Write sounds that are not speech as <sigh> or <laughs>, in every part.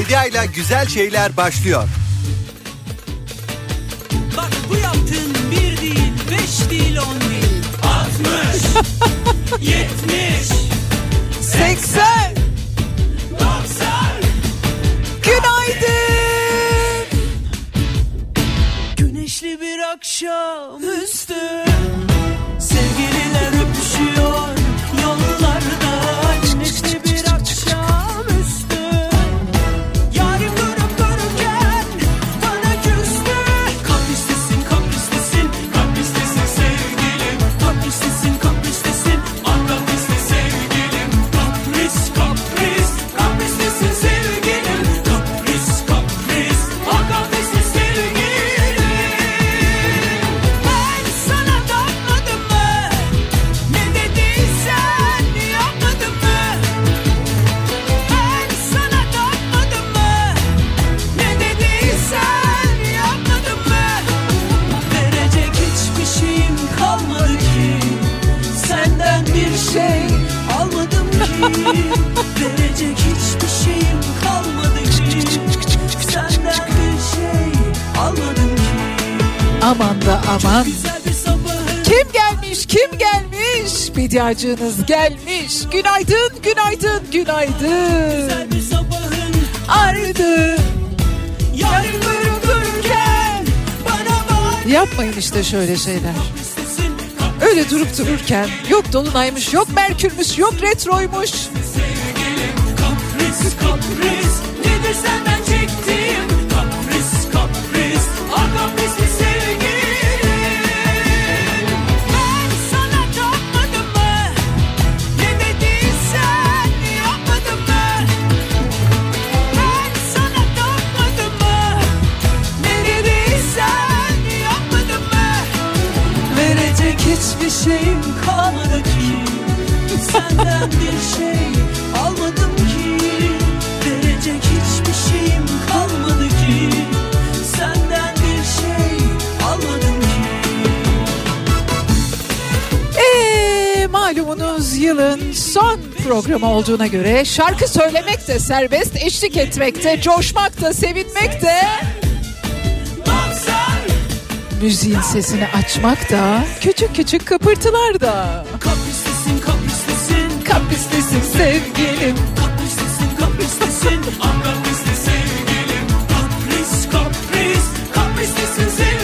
Bediayla güzel şeyler başlıyor. Bak bu yaptığın bir değil, beş değil, on değil. Altmış, <laughs> yetmiş, 80 doksan. Günaydın. Güneşli bir akşam üstü Aman da aman. Kim gelmiş kim gelmiş? Bediacınız gelmiş. Günaydın günaydın günaydın. Ardı. Yapmayın işte şöyle şeyler. Öyle durup dururken yok dolunaymış yok merkürmüş yok retroymuş. Kapris kapris Nedir senden şeyim kalmadı ki. Senden bir şey almadım ki. Verecek hiçbir şeyim kalmadı ki. Senden bir şey almadım ki. Eee malumunuz yılın son programı olduğuna göre şarkı söylemek de serbest, eşlik etmek de, coşmak da, sevinmek de, müziğin sesini açmak da, küçük küçük kıpırtılar da. kapristesin kapristesin Kapislisin sevgilim. Kapristesin kapristesin Ah kaprisli sevgilim. Kapris kapris. Kapristesin sevgilim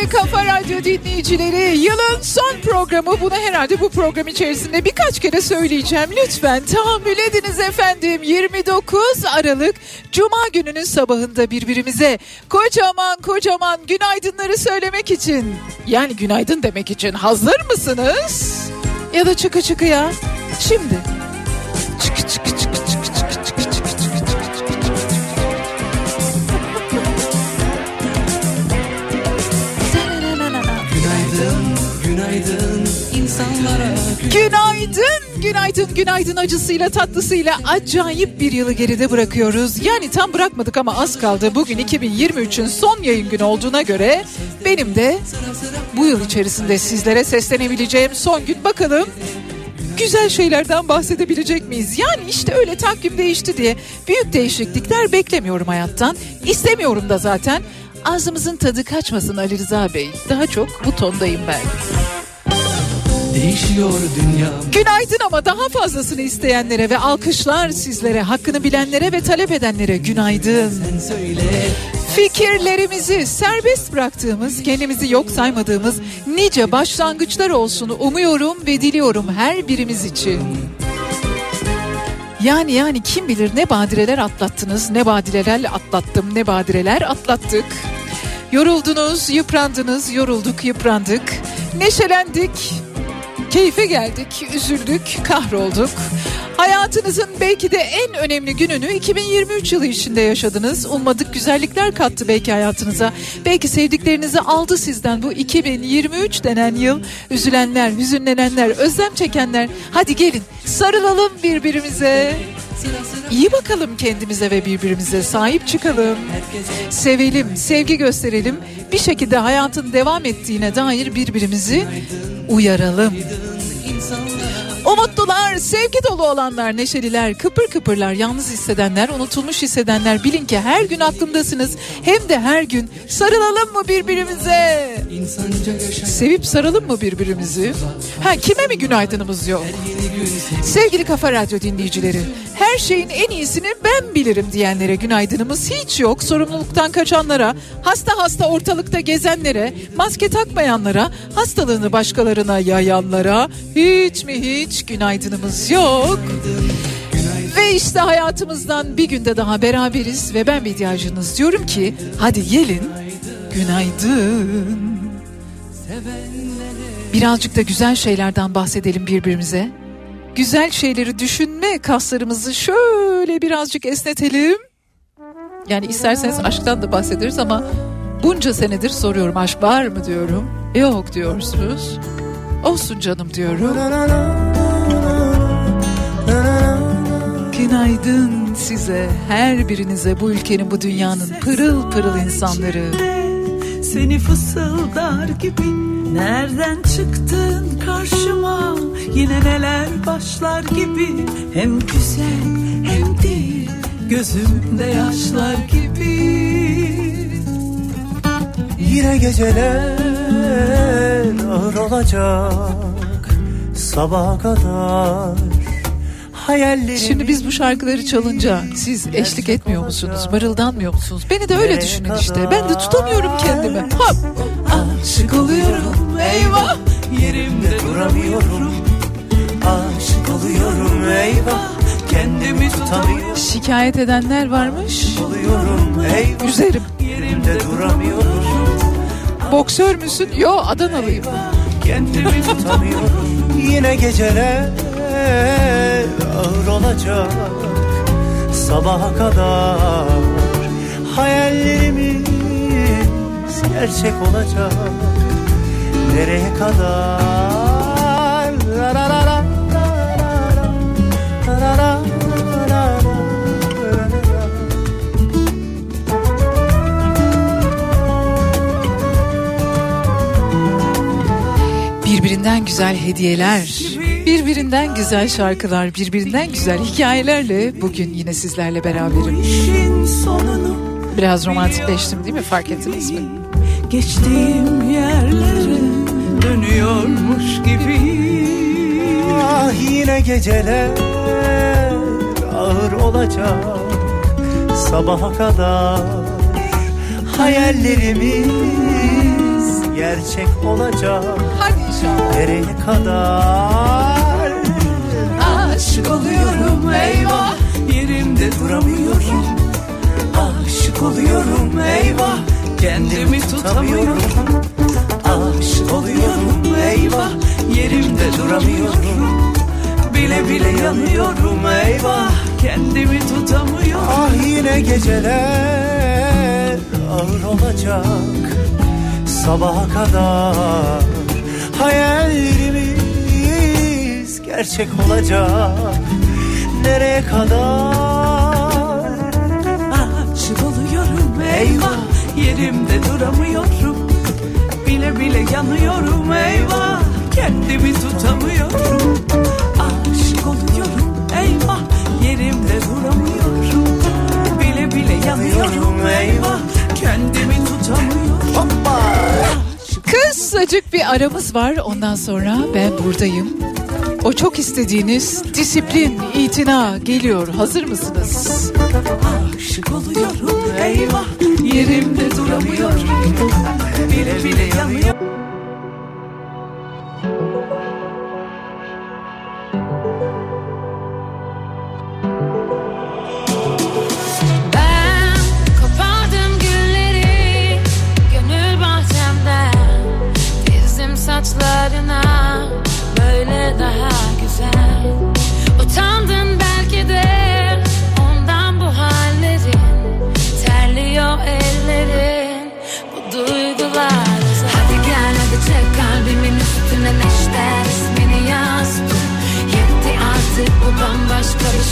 Sevgili Kafa Radyo dinleyicileri yılın son programı bunu herhalde bu program içerisinde birkaç kere söyleyeceğim. Lütfen tahammül ediniz efendim 29 Aralık Cuma gününün sabahında birbirimize kocaman kocaman günaydınları söylemek için yani günaydın demek için hazır mısınız? Ya da çıkı çıkı ya şimdi. Günaydın, günaydın, günaydın acısıyla tatlısıyla acayip bir yılı geride bırakıyoruz. Yani tam bırakmadık ama az kaldı. Bugün 2023'ün son yayın günü olduğuna göre benim de bu yıl içerisinde sizlere seslenebileceğim son gün bakalım. Güzel şeylerden bahsedebilecek miyiz? Yani işte öyle takvim değişti diye büyük değişiklikler beklemiyorum hayattan. İstemiyorum da zaten. Ağzımızın tadı kaçmasın Ali Rıza Bey. Daha çok bu tondayım ben. Değişiyor dünya Günaydın ama daha fazlasını isteyenlere ve alkışlar sizlere, hakkını bilenlere ve talep edenlere günaydın. Sen söyle Fikirlerimizi serbest bıraktığımız, kendimizi yok saymadığımız nice başlangıçlar olsun umuyorum ve diliyorum her birimiz için. Yani yani kim bilir ne badireler atlattınız, ne badireler atlattım, ne badireler atlattık. Yoruldunuz, yıprandınız, yorulduk, yıprandık, neşelendik, keyfe geldik, üzüldük, kahrolduk. Hayatınızın belki de en önemli gününü 2023 yılı içinde yaşadınız. Ummadık güzellikler kattı belki hayatınıza. Belki sevdiklerinizi aldı sizden bu 2023 denen yıl. Üzülenler, hüzünlenenler, özlem çekenler. Hadi gelin sarılalım birbirimize. İyi bakalım kendimize ve birbirimize sahip çıkalım. Sevelim, sevgi gösterelim. Bir şekilde hayatın devam ettiğine dair birbirimizi uyaralım. Umutlular, sevgi dolu olanlar, neşeliler, kıpır kıpırlar, yalnız hissedenler, unutulmuş hissedenler bilin ki her gün aklımdasınız. Hem de her gün sarılalım mı birbirimize? Sevip saralım mı birbirimizi? Ha kime mi günaydınımız yok? Sevgili Kafa Radyo dinleyicileri, her şeyin en iyisini ben bilirim diyenlere günaydınımız hiç yok. Sorumluluktan kaçanlara, hasta hasta ortalıkta gezenlere, maske takmayanlara, hastalığını başkalarına yayanlara hiç mi hiç günaydınımız yok. Ve işte hayatımızdan bir günde daha beraberiz ve ben bir ihtiyacınız diyorum ki hadi gelin günaydın. Birazcık da güzel şeylerden bahsedelim birbirimize. Güzel şeyleri düşünme kaslarımızı şöyle birazcık esnetelim. Yani isterseniz aşktan da bahsederiz ama bunca senedir soruyorum aşk var mı diyorum. Yok diyorsunuz. Olsun canım diyorum. Günaydın size, her birinize bu ülkenin, bu dünyanın pırıl pırıl insanları. Seni fısıldar gibi Nereden çıktın karşıma? Yine neler başlar gibi? Hem güzel hem değil Gözümde yaşlar gibi. Yine geceler ağır olacak Sabaha kadar hayallerim Şimdi biz bu şarkıları çalınca siz eşlik etmiyor musunuz? Mırıldanmıyor musunuz? Beni de öyle düşünün işte. Ben de tutamıyorum kendimi. Hop. Aşık oluyorum eyvah Yerimde duramıyorum Aşık oluyorum eyvah Kendimi tutamıyorum Şikayet edenler varmış. Oluyorum eyvah Üzerim. Yerimde duramıyorum Boksör müsün? Yo Adanalıyım. Kendimi Tutamıyorum Yine geceler ağır olacak Sabaha kadar hayallerimiz gerçek olacak Nereye kadar? La la la la birbirinden güzel hediyeler birbirinden güzel şarkılar, birbirinden güzel hikayelerle bugün yine sizlerle beraberim. Biraz romantikleştim değil mi? Fark ettiniz mi? Geçtiğim yerlere dönüyormuş gibi Ah yine geceler ağır olacak Sabaha kadar hayallerimiz gerçek olacak. Hadi inşallah. Nereye kadar? Aşık oluyorum eyvah. Yerimde duramıyorum. Aşık oluyorum eyvah. Kendimi tutamıyorum. Aşık oluyorum eyvah. Yerimde duramıyorum. Bile bile yanıyorum eyvah. Kendimi tutamıyorum. Ah yine geceler ağır olacak Sabaha kadar hayallerimiz gerçek olacak. Nereye kadar? Aşık oluyorum eyvah. Yerimde duramıyorum. Bile bile yanıyorum eyvah. Kendimi tutamıyorum. Aşık oluyorum eyvah. Yerimde duramıyorum. Bile bile yanıyorum eyvah Kısacık bir aramız var. Ondan sonra ben buradayım. O çok istediğiniz disiplin, itina geliyor. Hazır mısınız? Aşık oluyorum eyvah Yerimde duramıyorum Bile bile yanıyorum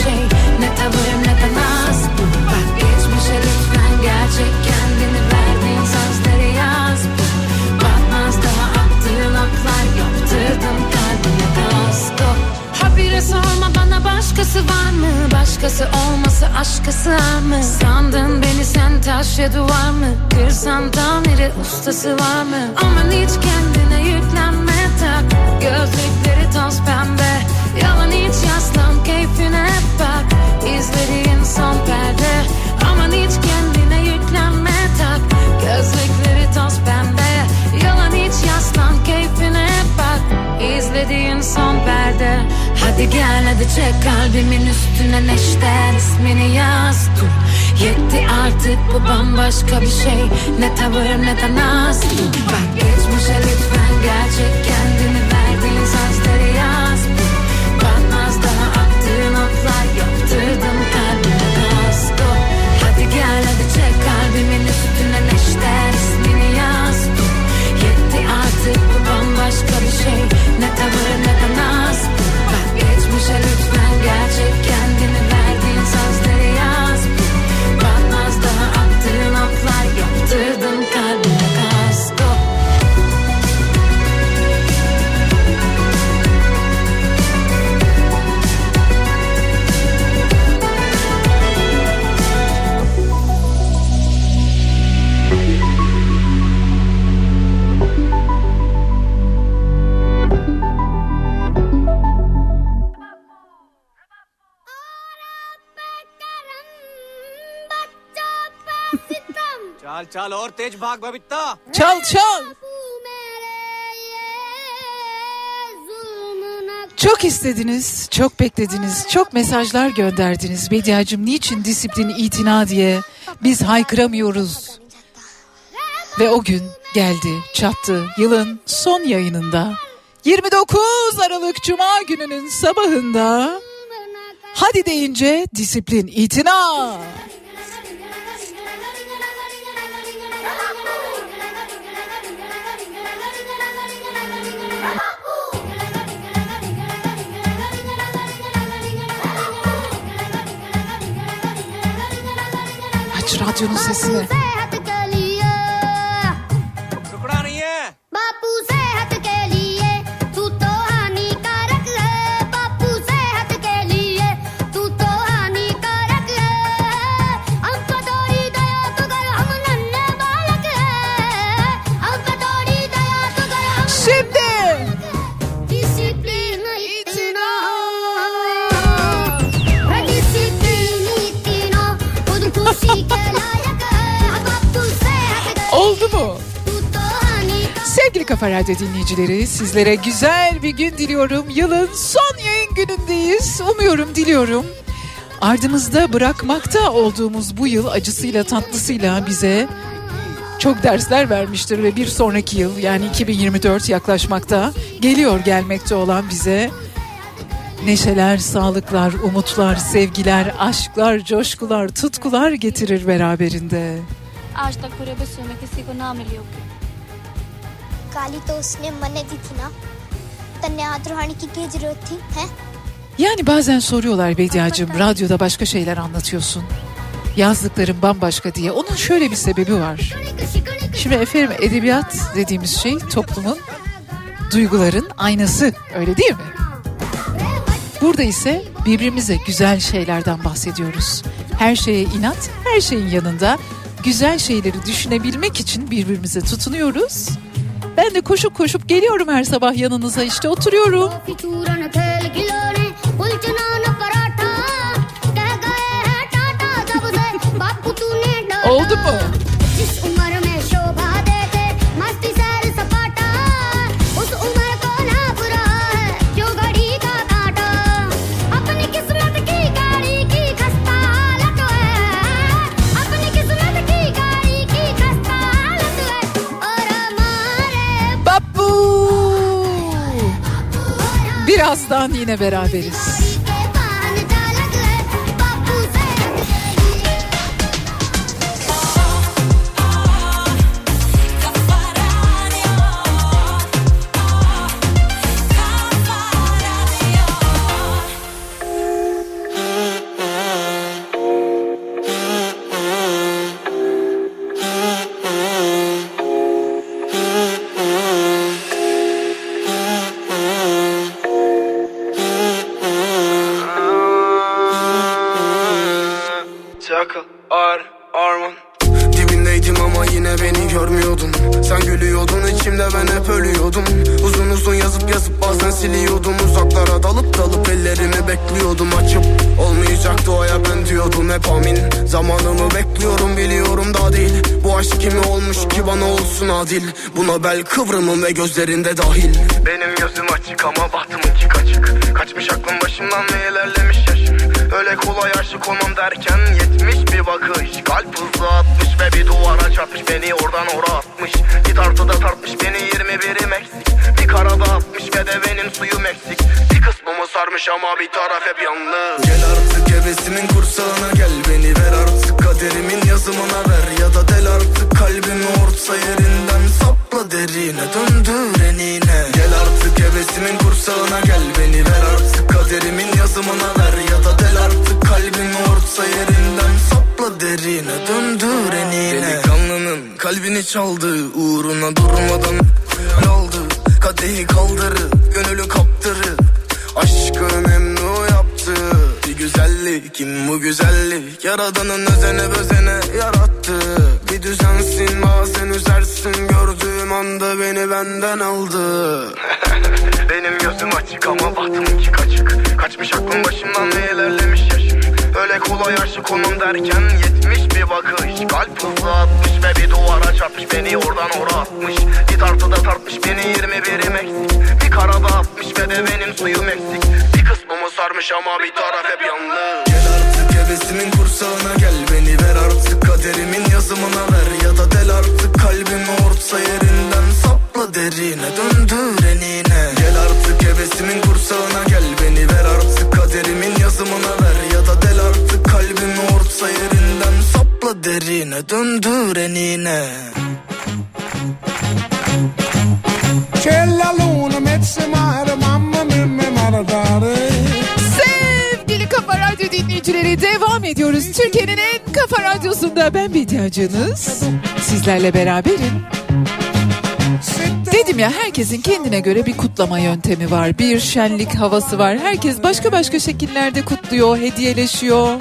şey Ne tavırım ne temas bu Bak geçmişe lütfen gerçek kendini verdiğin sözleri yaz bu Batmaz daha attığın aklar yaptırdım kalbine kasko Habire sorma bana başkası var mı? Başkası olması aşkası var mı? Sandın beni sen taş ya duvar mı? Kırsan tamiri ustası var mı? Aman hiç kendine yüklenme tak Gözlükleri toz pembe Yalan hiç yaslan keyfine bak. İzlediğin son perde. Aman hiç kendine yüklenme tak. Gözlükleri toz pembe. Yalan hiç yaslan keyfine bak. İzlediğin son perde. Hadi gel hadi çek kalbimin üstüne neşter ismini yaz dur. Yetti artık bu bambaşka bir şey. Ne tavır ne de dur Bak geçmişe lütfen gerçek kendini otlar yaptırdım kalbime kasko Hadi gel hadi çek kalbimin üstüne neşter ismini yaz Yetti artık bu bambaşka bir şey. Ne tavır ne de naz geçmişe lütfen gerçek चाल चाल और तेज भाग Babita Çal çal. Çok istediniz, çok beklediniz, çok mesajlar gönderdiniz. Bediacım niçin disiplin itina diye biz haykıramıyoruz. Ve o gün geldi, çattı yılın son yayınında. 29 Aralık Cuma gününün sabahında hadi deyince disiplin itina. ódio, não sei. É. Kafa Radyo dinleyicileri sizlere güzel bir gün diliyorum. Yılın son yayın günündeyiz. Umuyorum, diliyorum. Ardımızda bırakmakta olduğumuz bu yıl acısıyla tatlısıyla bize çok dersler vermiştir ve bir sonraki yıl yani 2024 yaklaşmakta geliyor gelmekte olan bize neşeler, sağlıklar, umutlar, sevgiler, aşklar, coşkular, tutkular getirir beraberinde. Aç tak pure besume kisi ko मिली होगी काली तो उसने मने दी थी ना तन्ने हाथ रुहानी की क्या जरूरत थी हैं Yani bazen soruyorlar Bediacığım radyoda başka şeyler anlatıyorsun. Yazdıkların bambaşka diye. Onun şöyle bir sebebi var. Şimdi efendim edebiyat dediğimiz şey toplumun duyguların aynası öyle değil mi? Burada ise birbirimize güzel şeylerden bahsediyoruz. Her şeye inat, her şeyin yanında güzel şeyleri düşünebilmek için birbirimize tutunuyoruz. ben de koşup koşup geliyorum her sabah yanınıza işte oturuyorum. Oldu mu? Birazdan yine beraberiz. alaka Ar, arman Dibindeydim ama yine beni görmüyordun. Sen gülüyordun içimde ben hep ölüyordum. Uzun uzun yazıp yazıp bazen siliyordum. Uzaklara dalıp dalıp ellerini bekliyordum. Açıp olmayacak duaya ben diyordum hep amin. Zamanımı bekliyorum biliyorum daha değil. Bu aşk kimi olmuş ki bana olsun adil? Buna bel kıvrımım ve gözlerinde dahil. Benim gözüm açık ama bahtım açık açık Kaçmış aklım başımdan ve ilerlemiş? Öyle kolay aşık olmam derken yetmiş bir bakış. Kalp hızlı atmış ve bir duvara çarpmış. Beni oradan ora atmış. Bir tartıda tartmış beni 21'im eksik Bir karada atmış ve de benim suyum eksik. Bir kısmımı sarmış ama bir taraf hep yalnız. Gel artık hevesimin kursağına gel. Beni ver artık kaderimin yazımına ver. Ya da del artık kalbimi orta yerinden Sapla derine döndür enine. Gel artık hevesimin kursağına gel. Beni ver artık kaderimin yazımına ver del artık kalbimi orta yerinden. Sapla derine döndür enine Delikanlının kalbini çaldı Uğruna durmadan aldı. Kadehi kaldırıp gönülü kaptırıp Aşkı memnu yaptı. Bir güzellik kim bu güzellik? Yaradanın özene bezene yarattı Bir düzensin bazen üzersin. Gördüğüm anda beni benden aldı. <laughs> Benim gözüm açık ama bahtımınki kaçık. Kaçmış aklım başımdan ve ilerlemiş yaşım. Öyle kolay aşık olmam derken yetmiş bir bakış. Kalp hızlı atmış ve bir duvara çarpmış. Beni oradan ora atmış. Bir tartıda tartmış beni 21'im eksik Bir karada atmış ve de benim suyum eksik. Bir kısmımı sarmış ama bir taraf hep yalnız Gel artık hevesimin kursağına gel artık kaderimin yazımına ver Ya da del artık kalbimi orta yerinden Sapla derine döndür enine Gel artık hevesimin kursağına gel Beni ver artık kaderimin yazımına ver Ya da del artık kalbimi orta yerinden Sapla derine döndür enine C'è la luna, mezzo mare, mamma mia, mi maradare. Radyo dinleyicileri devam ediyoruz. Türkiye'nin en kafa radyosunda ben Bediacınız. Sizlerle beraberim. Dedim ya herkesin kendine göre bir kutlama yöntemi var. Bir şenlik havası var. Herkes başka başka şekillerde kutluyor, hediyeleşiyor.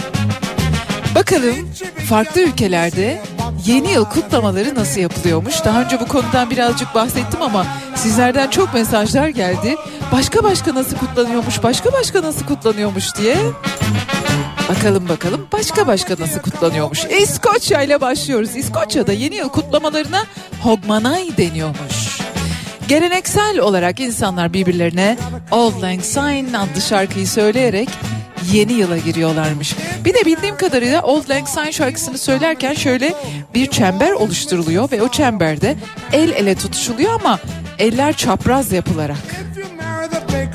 Bakalım farklı ülkelerde yeni yıl kutlamaları nasıl yapılıyormuş? Daha önce bu konudan birazcık bahsettim ama sizlerden çok mesajlar geldi. Başka başka nasıl kutlanıyormuş, başka başka nasıl kutlanıyormuş diye. Bakalım bakalım başka başka nasıl kutlanıyormuş. İskoçya ile başlıyoruz. İskoçya'da yeni yıl kutlamalarına Hogmanay deniyormuş. Geleneksel olarak insanlar birbirlerine Old Lang Syne adlı şarkıyı söyleyerek yeni yıla giriyorlarmış. Bir de bildiğim kadarıyla Old Lang Syne şarkısını söylerken şöyle bir çember oluşturuluyor ve o çemberde el ele tutuşuluyor ama eller çapraz yapılarak.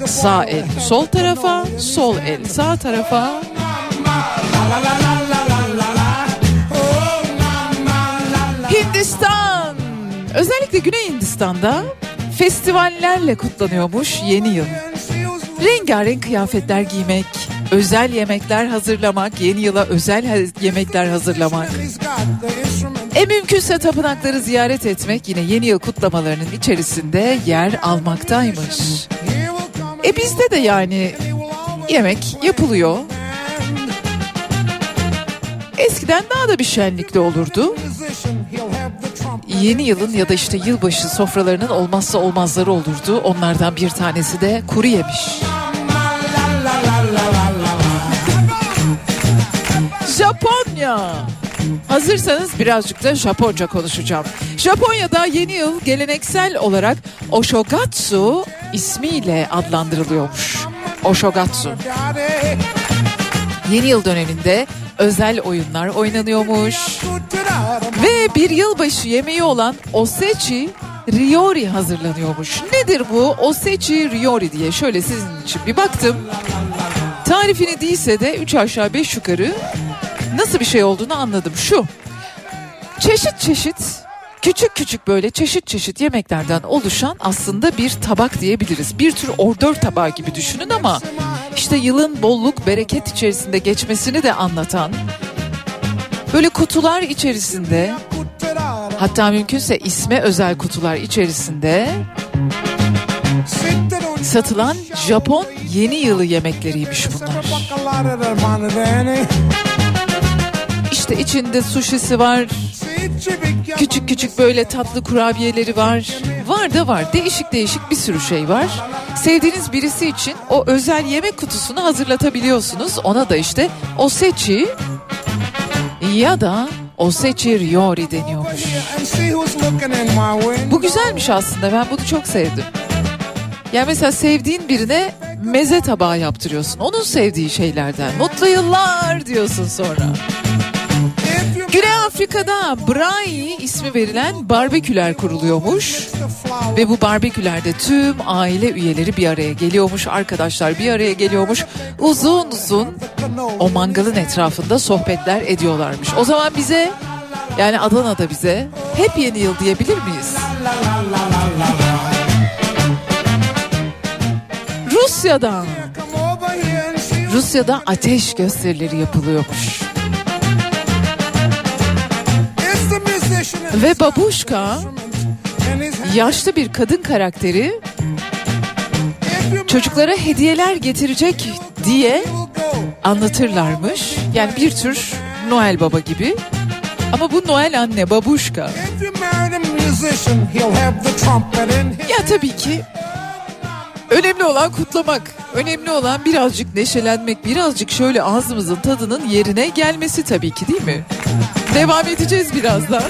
Sağ el sol tarafa, sol el sağ tarafa. Hindistan. Özellikle Güney Hindistan'da festivallerle kutlanıyormuş yeni yıl. Rengarenk kıyafetler giymek, özel yemekler hazırlamak, yeni yıla özel yemekler hazırlamak. E mümkünse tapınakları ziyaret etmek yine yeni yıl kutlamalarının içerisinde yer almaktaymış. E bizde de yani yemek yapılıyor. Eskiden daha da bir şenlikli olurdu. Yeni yılın ya da işte yılbaşı sofralarının olmazsa olmazları olurdu. Onlardan bir tanesi de kuru yemiş. Japonya. Hazırsanız birazcık da Japonca konuşacağım. Japonya'da yeni yıl geleneksel olarak Oshogatsu ismiyle adlandırılıyormuş. Oshogatsu. Yeni yıl döneminde özel oyunlar oynanıyormuş. Ve bir yılbaşı yemeği olan Osechi Ryori hazırlanıyormuş. Nedir bu Osechi Ryori diye şöyle sizin için bir baktım. Tarifini değilse de 3 aşağı 5 yukarı nasıl bir şey olduğunu anladım. Şu çeşit çeşit küçük küçük böyle çeşit çeşit yemeklerden oluşan aslında bir tabak diyebiliriz. Bir tür ordör tabağı gibi düşünün ama işte yılın bolluk bereket içerisinde geçmesini de anlatan böyle kutular içerisinde hatta mümkünse isme özel kutular içerisinde satılan Japon yeni yılı yemekleriymiş bunlar. İşte içinde sushisi var, Küçük küçük böyle tatlı kurabiyeleri var. Var da var. Değişik değişik bir sürü şey var. Sevdiğiniz birisi için o özel yemek kutusunu hazırlatabiliyorsunuz. Ona da işte o seçi ya da o seçi riori deniyormuş. Bu güzelmiş aslında. Ben bunu çok sevdim. Yani mesela sevdiğin birine meze tabağı yaptırıyorsun. Onun sevdiği şeylerden. Mutlu yıllar diyorsun sonra. Güney Afrika'da Brai ismi verilen barbeküler kuruluyormuş. Ve bu barbekülerde tüm aile üyeleri bir araya geliyormuş. Arkadaşlar bir araya geliyormuş. Uzun uzun o mangalın etrafında sohbetler ediyorlarmış. O zaman bize yani Adana'da bize hep yeni yıl diyebilir miyiz? Rusya'dan. Rusya'da ateş gösterileri yapılıyormuş. Ve Babuşka yaşlı bir kadın karakteri çocuklara hediyeler getirecek diye anlatırlarmış. Yani bir tür Noel Baba gibi. Ama bu Noel anne Babuşka. Ya tabii ki önemli olan kutlamak. Önemli olan birazcık neşelenmek, birazcık şöyle ağzımızın tadının yerine gelmesi tabii ki değil mi? Devam edeceğiz birazdan.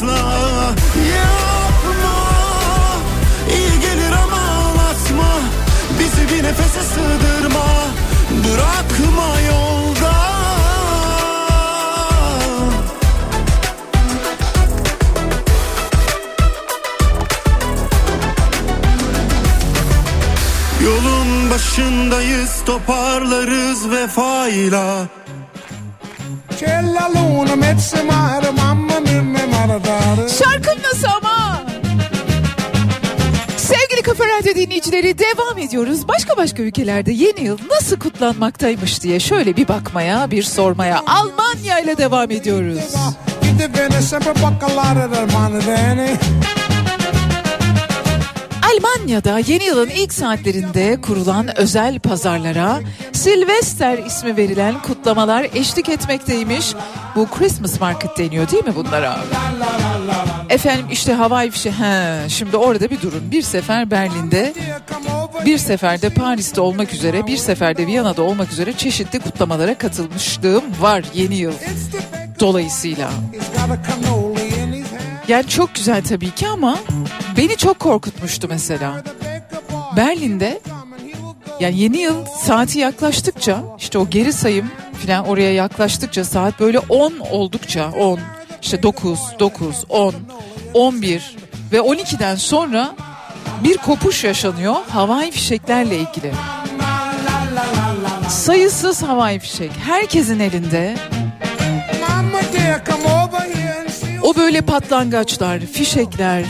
Asla Yapma. İyi gelir ama ağlatma. Bizi bir nefese sığdırma. Bırakma yolda. Yolun başındayız toparlarız vefayla Şarkın nasıl ama? Sevgili Kafa Radyo dinleyicileri devam ediyoruz. Başka başka ülkelerde yeni yıl nasıl kutlanmaktaymış diye şöyle bir bakmaya, bir sormaya. Almanya ile devam ediyoruz. Almanya'da yeni yılın ilk saatlerinde kurulan özel pazarlara Silvester ismi verilen kutlamalar eşlik etmekteymiş. Bu Christmas Market deniyor değil mi bunlara? Efendim işte havai fişe he şimdi orada bir durun. Bir sefer Berlin'de, bir seferde Paris'te olmak üzere, bir seferde Viyana'da olmak üzere çeşitli kutlamalara katılmışlığım var yeni yıl dolayısıyla. Yani çok güzel tabii ki ama beni çok korkutmuştu mesela. Berlin'de yani yeni yıl saati yaklaştıkça işte o geri sayım falan oraya yaklaştıkça saat böyle 10 oldukça 10 işte 9 9 10 11 ve 12'den sonra bir kopuş yaşanıyor havai fişeklerle ilgili. Sayısız havai fişek herkesin elinde. O böyle patlangaçlar, fişekler,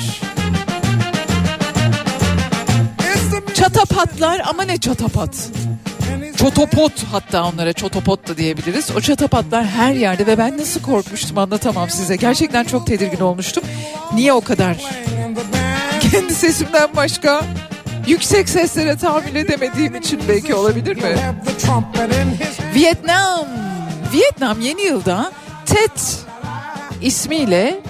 çatapatlar ama ne çatapat? Çotopot hatta onlara çotopot da diyebiliriz. O çatapatlar her yerde ve ben nasıl korkmuştum anlatamam size. Gerçekten çok tedirgin olmuştum. Niye o kadar? Kendi sesimden başka yüksek seslere tahammül edemediğim için belki olabilir mi? Vietnam. Vietnam yeni yılda Tet ismiyle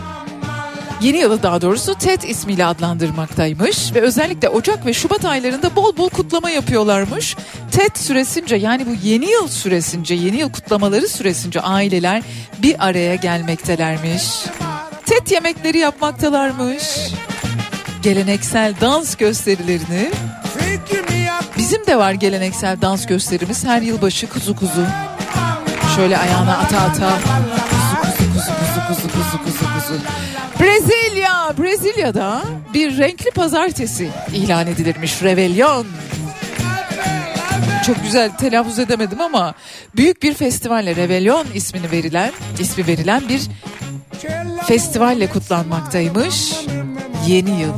yeni yılı daha doğrusu Tet ismiyle adlandırmaktaymış ve özellikle Ocak ve Şubat aylarında bol bol kutlama yapıyorlarmış. Tet süresince yani bu yeni yıl süresince yeni yıl kutlamaları süresince aileler bir araya gelmektelermiş. Tet yemekleri yapmaktalarmış. Geleneksel dans gösterilerini. Bizim de var geleneksel dans gösterimiz her yılbaşı kuzu kuzu. Şöyle ayağına ata ata. Kuzu kuzu kuzu kuzu kuzu kuzu kuzu kuzu. Brezilya, Brezilya'da bir renkli pazartesi ilan edilirmiş. Revelyon. Çok güzel telaffuz edemedim ama büyük bir festivalle Revelyon ismini verilen, ismi verilen bir festivalle kutlanmaktaymış. Yeni yıl.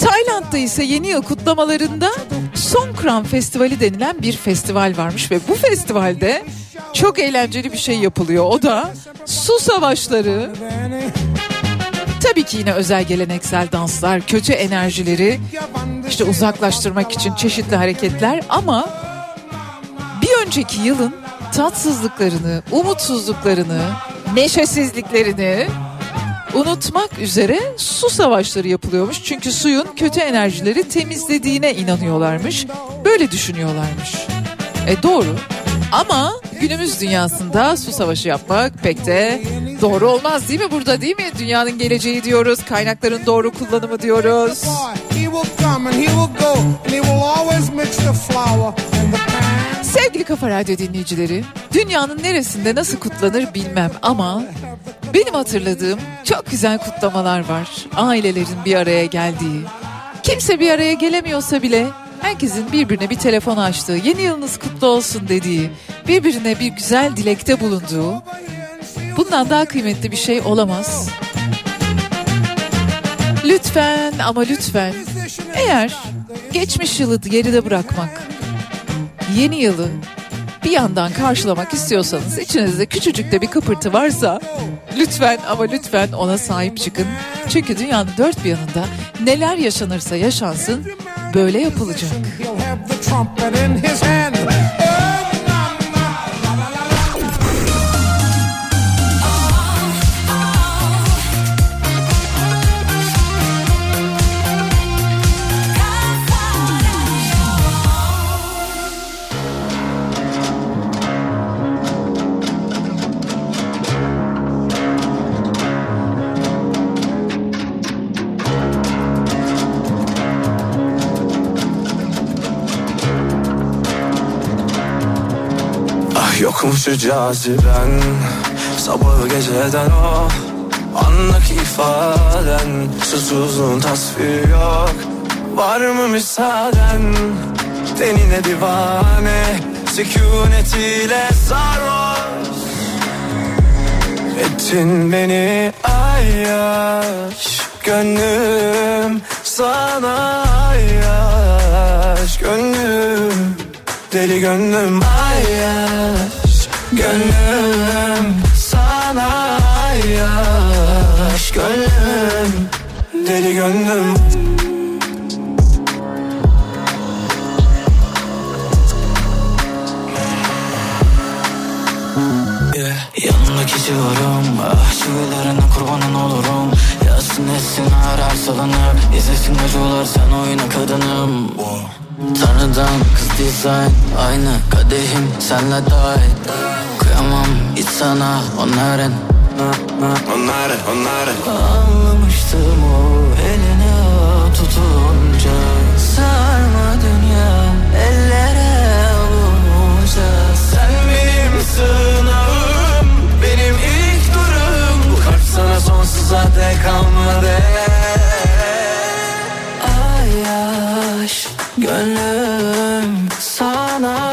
Tayland'da ise yeni yıl kutlamalarında Songkran Festivali denilen bir festival varmış ve bu festivalde çok eğlenceli bir şey yapılıyor. O da su savaşları. Tabii ki yine özel geleneksel danslar, kötü enerjileri işte uzaklaştırmak için çeşitli hareketler ama bir önceki yılın tatsızlıklarını, umutsuzluklarını, neşesizliklerini unutmak üzere su savaşları yapılıyormuş. Çünkü suyun kötü enerjileri temizlediğine inanıyorlarmış. Böyle düşünüyorlarmış. E doğru. Ama günümüz dünyasında su savaşı yapmak pek de doğru olmaz değil mi burada değil mi? Dünyanın geleceği diyoruz, kaynakların doğru kullanımı diyoruz. Sevgili Kafa Radyo dinleyicileri, dünyanın neresinde nasıl kutlanır bilmem ama benim hatırladığım çok güzel kutlamalar var. Ailelerin bir araya geldiği, kimse bir araya gelemiyorsa bile herkesin birbirine bir telefon açtığı, yeni yılınız kutlu olsun dediği, birbirine bir güzel dilekte bulunduğu, bundan daha kıymetli bir şey olamaz. Lütfen ama lütfen eğer geçmiş yılı geride bırakmak, yeni yılı bir yandan karşılamak istiyorsanız içinizde küçücük de bir kıpırtı varsa lütfen ama lütfen ona sahip çıkın. Çünkü dünyanın dört bir yanında neler yaşanırsa yaşansın böyle yapılacak. Şu caziben Sabahı geceden o Andaki ifaden. Susuzluğun tasviri yok. Var mı müsaaden? Tenine divane Sükunetiyle sarhoş. Ettin beni ayyaş. Gönlüm sana ayyaş. Gönlüm Deli gönlüm ayyaş Gönlüm sana ayyaş Gönlüm Deli gönlüm Yeah. Yanımdaki civarım Ah çivilerine kurbanın olurum. Yazsın etsin her her salınır. İzlesin acılar sen oyna kadınım. Tanrıdan kız dizayn. Aynı kadehim senle dahil Kıyamam hiç sana onların Onların onların Anlamıştım o eline tutunca. Sarma dek kalmadı. Ay yaş Gönlüm sana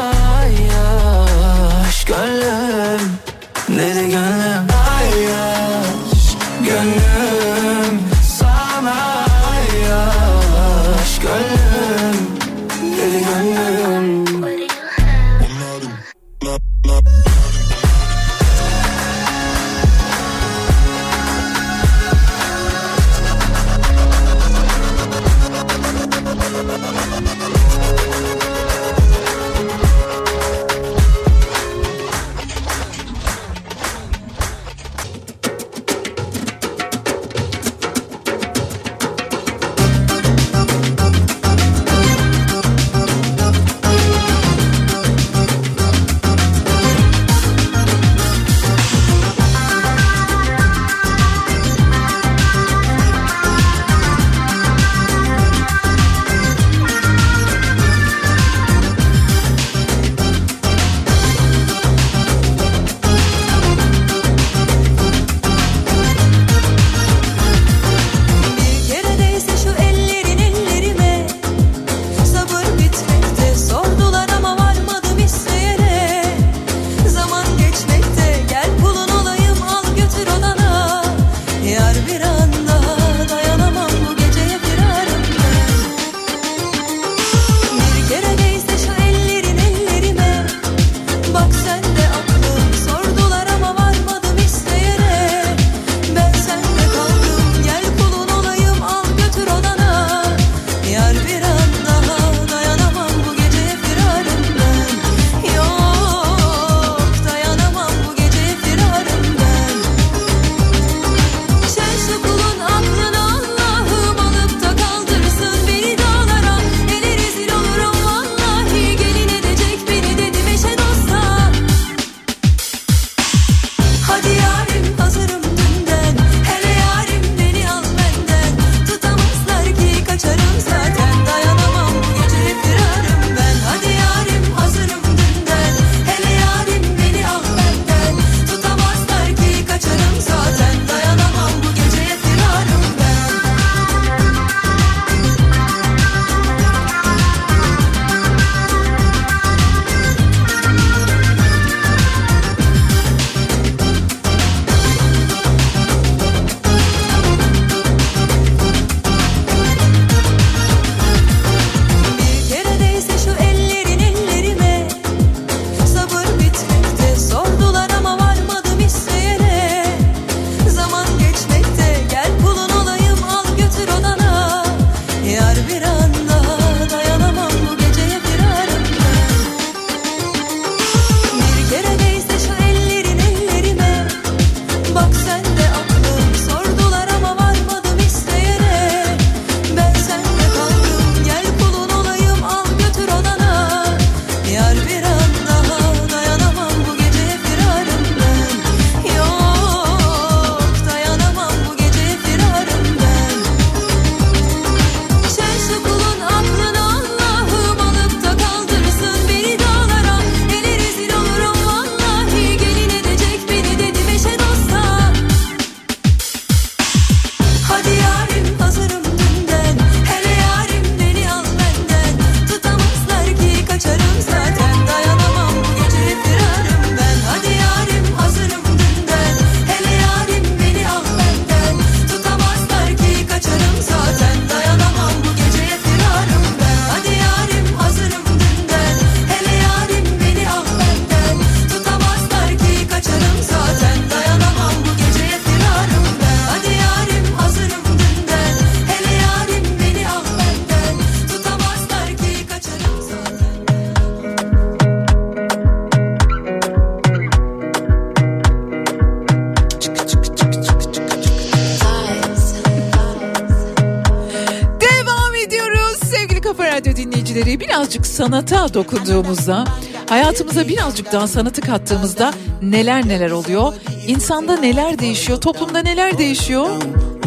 sanata dokunduğumuzda, hayatımıza birazcık daha sanatı kattığımızda neler neler oluyor? İnsanda neler değişiyor? Toplumda neler değişiyor?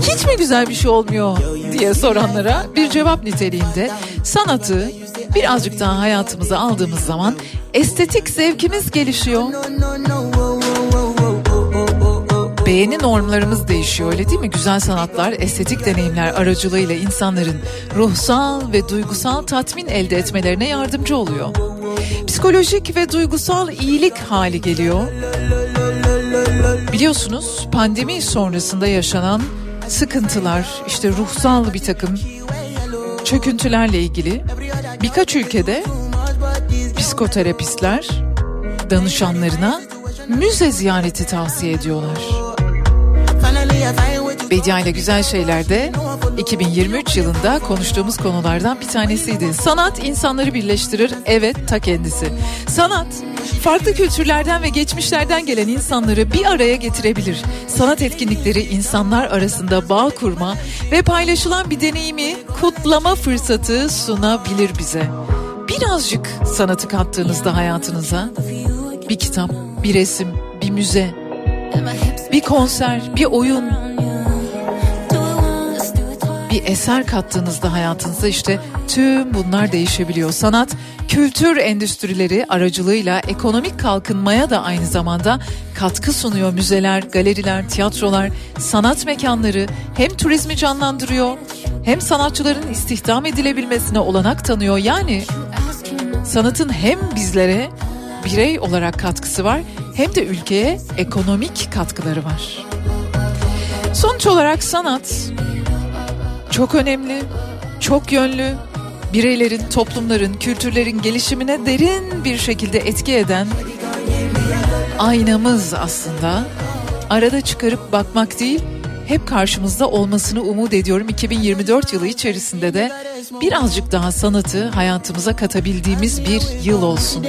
Hiç mi güzel bir şey olmuyor diye soranlara bir cevap niteliğinde sanatı birazcık daha hayatımıza aldığımız zaman estetik zevkimiz gelişiyor. Beğeni normlarımız değişiyor öyle değil mi? Güzel sanatlar, estetik deneyimler aracılığıyla insanların ruhsal ve duygusal tatmin elde etmelerine yardımcı oluyor. Psikolojik ve duygusal iyilik hali geliyor. Biliyorsunuz pandemi sonrasında yaşanan sıkıntılar, işte ruhsal bir takım çöküntülerle ilgili birkaç ülkede psikoterapistler danışanlarına müze ziyareti tavsiye ediyorlar. Bedia ile Güzel Şeyler'de 2023 yılında konuştuğumuz konulardan bir tanesiydi. Sanat insanları birleştirir, evet ta kendisi. Sanat farklı kültürlerden ve geçmişlerden gelen insanları bir araya getirebilir. Sanat etkinlikleri insanlar arasında bağ kurma ve paylaşılan bir deneyimi kutlama fırsatı sunabilir bize. Birazcık sanatı kattığınızda hayatınıza bir kitap, bir resim, bir müze, bir konser, bir oyun, bir eser kattığınızda hayatınıza işte tüm bunlar değişebiliyor. Sanat, kültür endüstrileri aracılığıyla ekonomik kalkınmaya da aynı zamanda katkı sunuyor. Müzeler, galeriler, tiyatrolar, sanat mekanları hem turizmi canlandırıyor hem sanatçıların istihdam edilebilmesine olanak tanıyor. Yani sanatın hem bizlere birey olarak katkısı var hem de ülkeye ekonomik katkıları var. Sonuç olarak sanat çok önemli, çok yönlü, bireylerin, toplumların, kültürlerin gelişimine derin bir şekilde etki eden aynamız aslında. Arada çıkarıp bakmak değil, hep karşımızda olmasını umut ediyorum. 2024 yılı içerisinde de birazcık daha sanatı hayatımıza katabildiğimiz bir yıl olsun.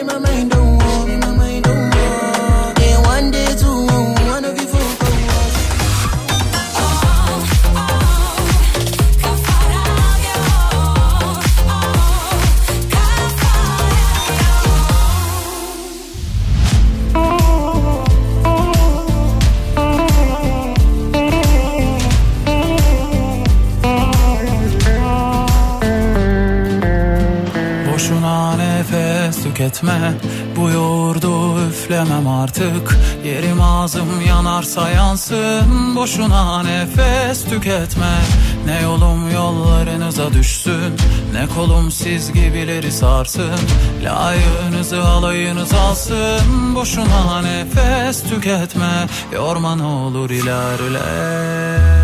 Tüketme Bu yoğurdu üflemem artık. Yerim ağzım yanarsa yansın. Boşuna nefes tüketme. Ne yolum yollarınıza düşsün. Ne kolum siz gibileri sarsın. Layığınızı alayınız alsın. Boşuna nefes tüketme. Yorma ne olur ilerle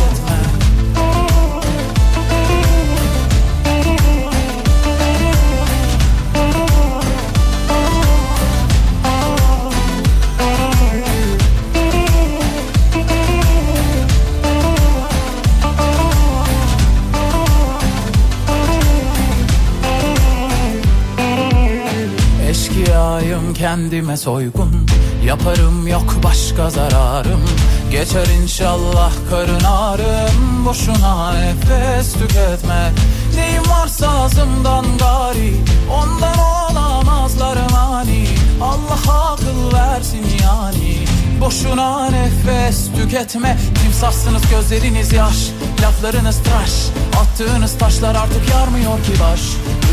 Eşkıyayım kendime soygun Yaparım yok başka zararım. Geçer inşallah karın ağrım Boşuna nefes tüketme. Neyim varsa ağzımdan gari Ondan olamazlar mani Allah akıl versin yani Boşuna nefes tüketme. Timsahsınız gözleriniz yaş Laflarınız tıraş. Attığınız taşlar artık yarmıyor ki baş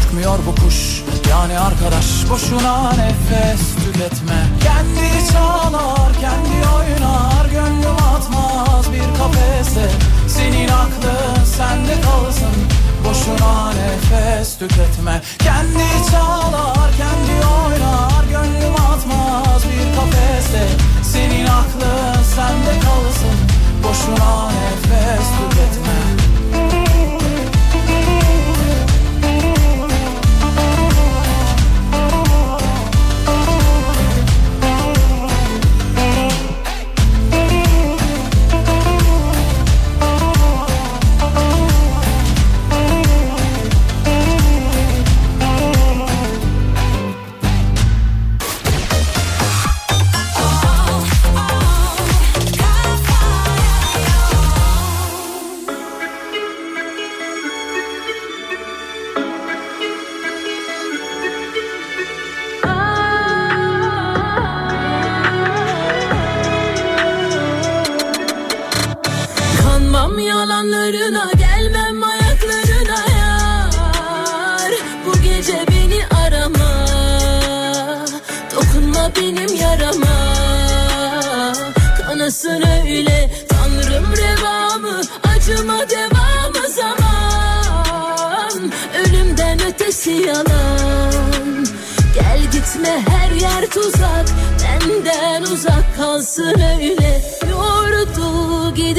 Ürkmüyor bu kuş. Yani arkadaş Boşuna nefes tüketme. Kendi çalar kendi oynar Gönlüm atmaz bir kafese. Senin aklın sende kalsın Boşuna nefes tüketme. Kendi çalar kendi oynar Gönlüm atmaz bir kafese. Senin aklın sende kalsın Boşuna nefes tüketme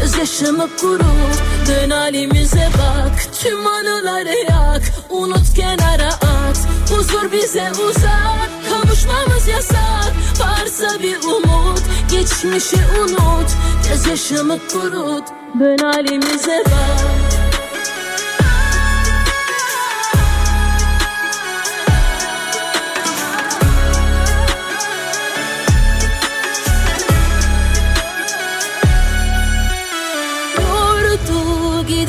Gözyaşımı kurut Dön halimize bak. Tüm anıları yak Unut kenara at. Huzur bize uzak Kavuşmamız yasak. Varsa bir umut Geçmişi unut. Gözyaşımı kurut Dön halimize bak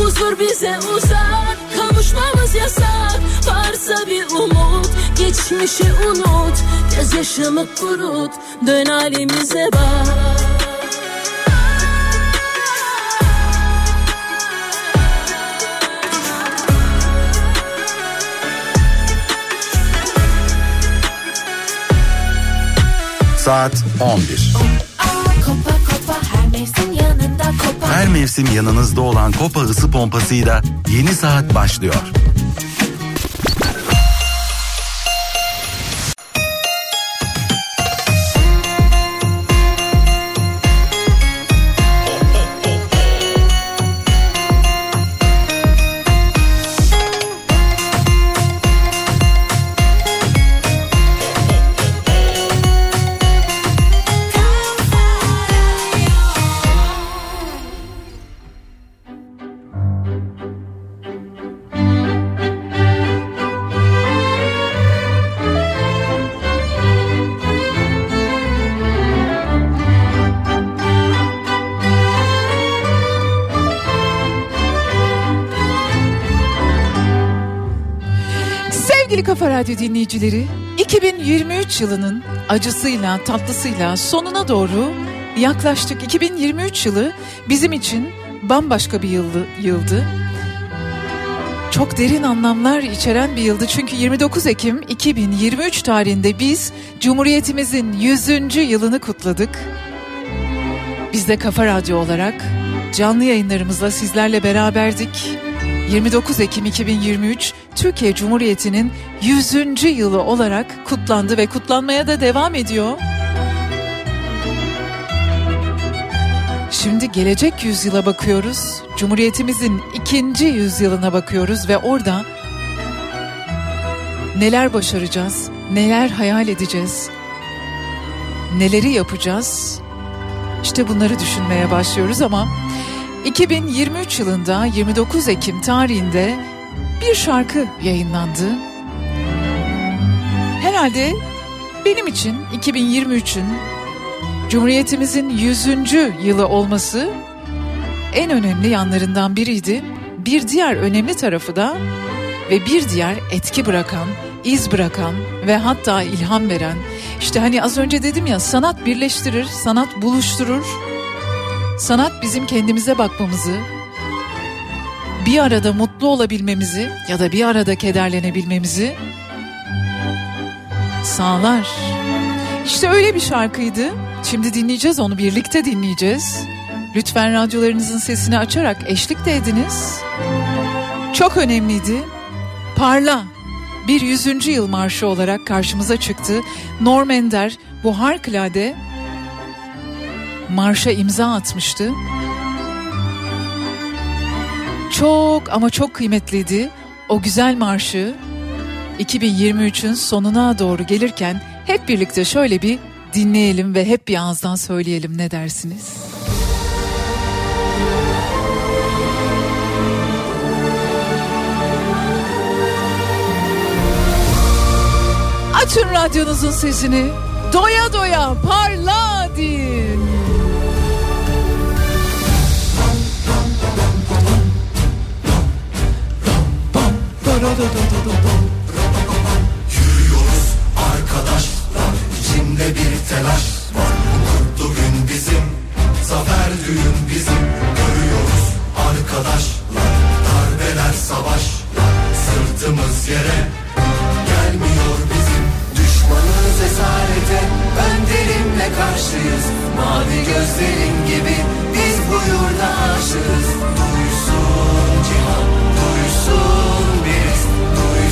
Huzur bize uzak Kavuşmamız yasak. Varsa bir umut Geçmişi unut. Gözyaşımı kurut Dön halimize bak. Saat 11. Her mevsim yanınızda olan Kopa ısı pompasıyla yeni saat başlıyor. Radyo dinleyicileri, 2023 yılının acısıyla, tatlısıyla sonuna doğru yaklaştık. 2023 yılı bizim için bambaşka bir yıldı. yıldı. Çok derin anlamlar içeren bir yıldı. Çünkü 29 Ekim 2023 tarihinde biz Cumhuriyetimizin 100. yılını kutladık. Biz de Kafa Radyo olarak canlı yayınlarımızla sizlerle beraberdik. 29 Ekim 2023 Türkiye Cumhuriyeti'nin 100. yılı olarak kutlandı ve kutlanmaya da devam ediyor. Şimdi gelecek yüzyıla bakıyoruz. Cumhuriyetimizin ikinci yüzyılına bakıyoruz ve orada neler başaracağız, neler hayal edeceğiz, neleri yapacağız? İşte bunları düşünmeye başlıyoruz ama 2023 yılında 29 Ekim tarihinde bir şarkı yayınlandı. Herhalde benim için 2023'ün Cumhuriyetimizin 100. yılı olması en önemli yanlarından biriydi. Bir diğer önemli tarafı da ve bir diğer etki bırakan, iz bırakan ve hatta ilham veren işte hani az önce dedim ya sanat birleştirir, sanat buluşturur. Sanat bizim kendimize bakmamızı, bir arada mutlu olabilmemizi ya da bir arada kederlenebilmemizi sağlar. İşte öyle bir şarkıydı. Şimdi dinleyeceğiz onu birlikte dinleyeceğiz. Lütfen radyolarınızın sesini açarak eşlik de ediniz. Çok önemliydi. Parla bir 100. yıl marşı olarak karşımıza çıktı. Norm Ender bu harikulade marşa imza atmıştı çok ama çok kıymetliydi. O güzel marşı 2023'ün sonuna doğru gelirken hep birlikte şöyle bir dinleyelim ve hep bir ağızdan söyleyelim ne dersiniz? Açın radyonuzun sesini. Doya doya parla deyin. Yürüyoruz arkadaşlar içimde bir telaş var. Bu mutlu gün bizim zafer düğün bizim. Görüyoruz arkadaşlar darbeler savaşlar. Sırtımız yere gelmiyor bizim. Düşmanız esarete önderimle karşıyız. Mavi gözlerin gibi biz bu yurda aşığız. Duysun cihan duysun.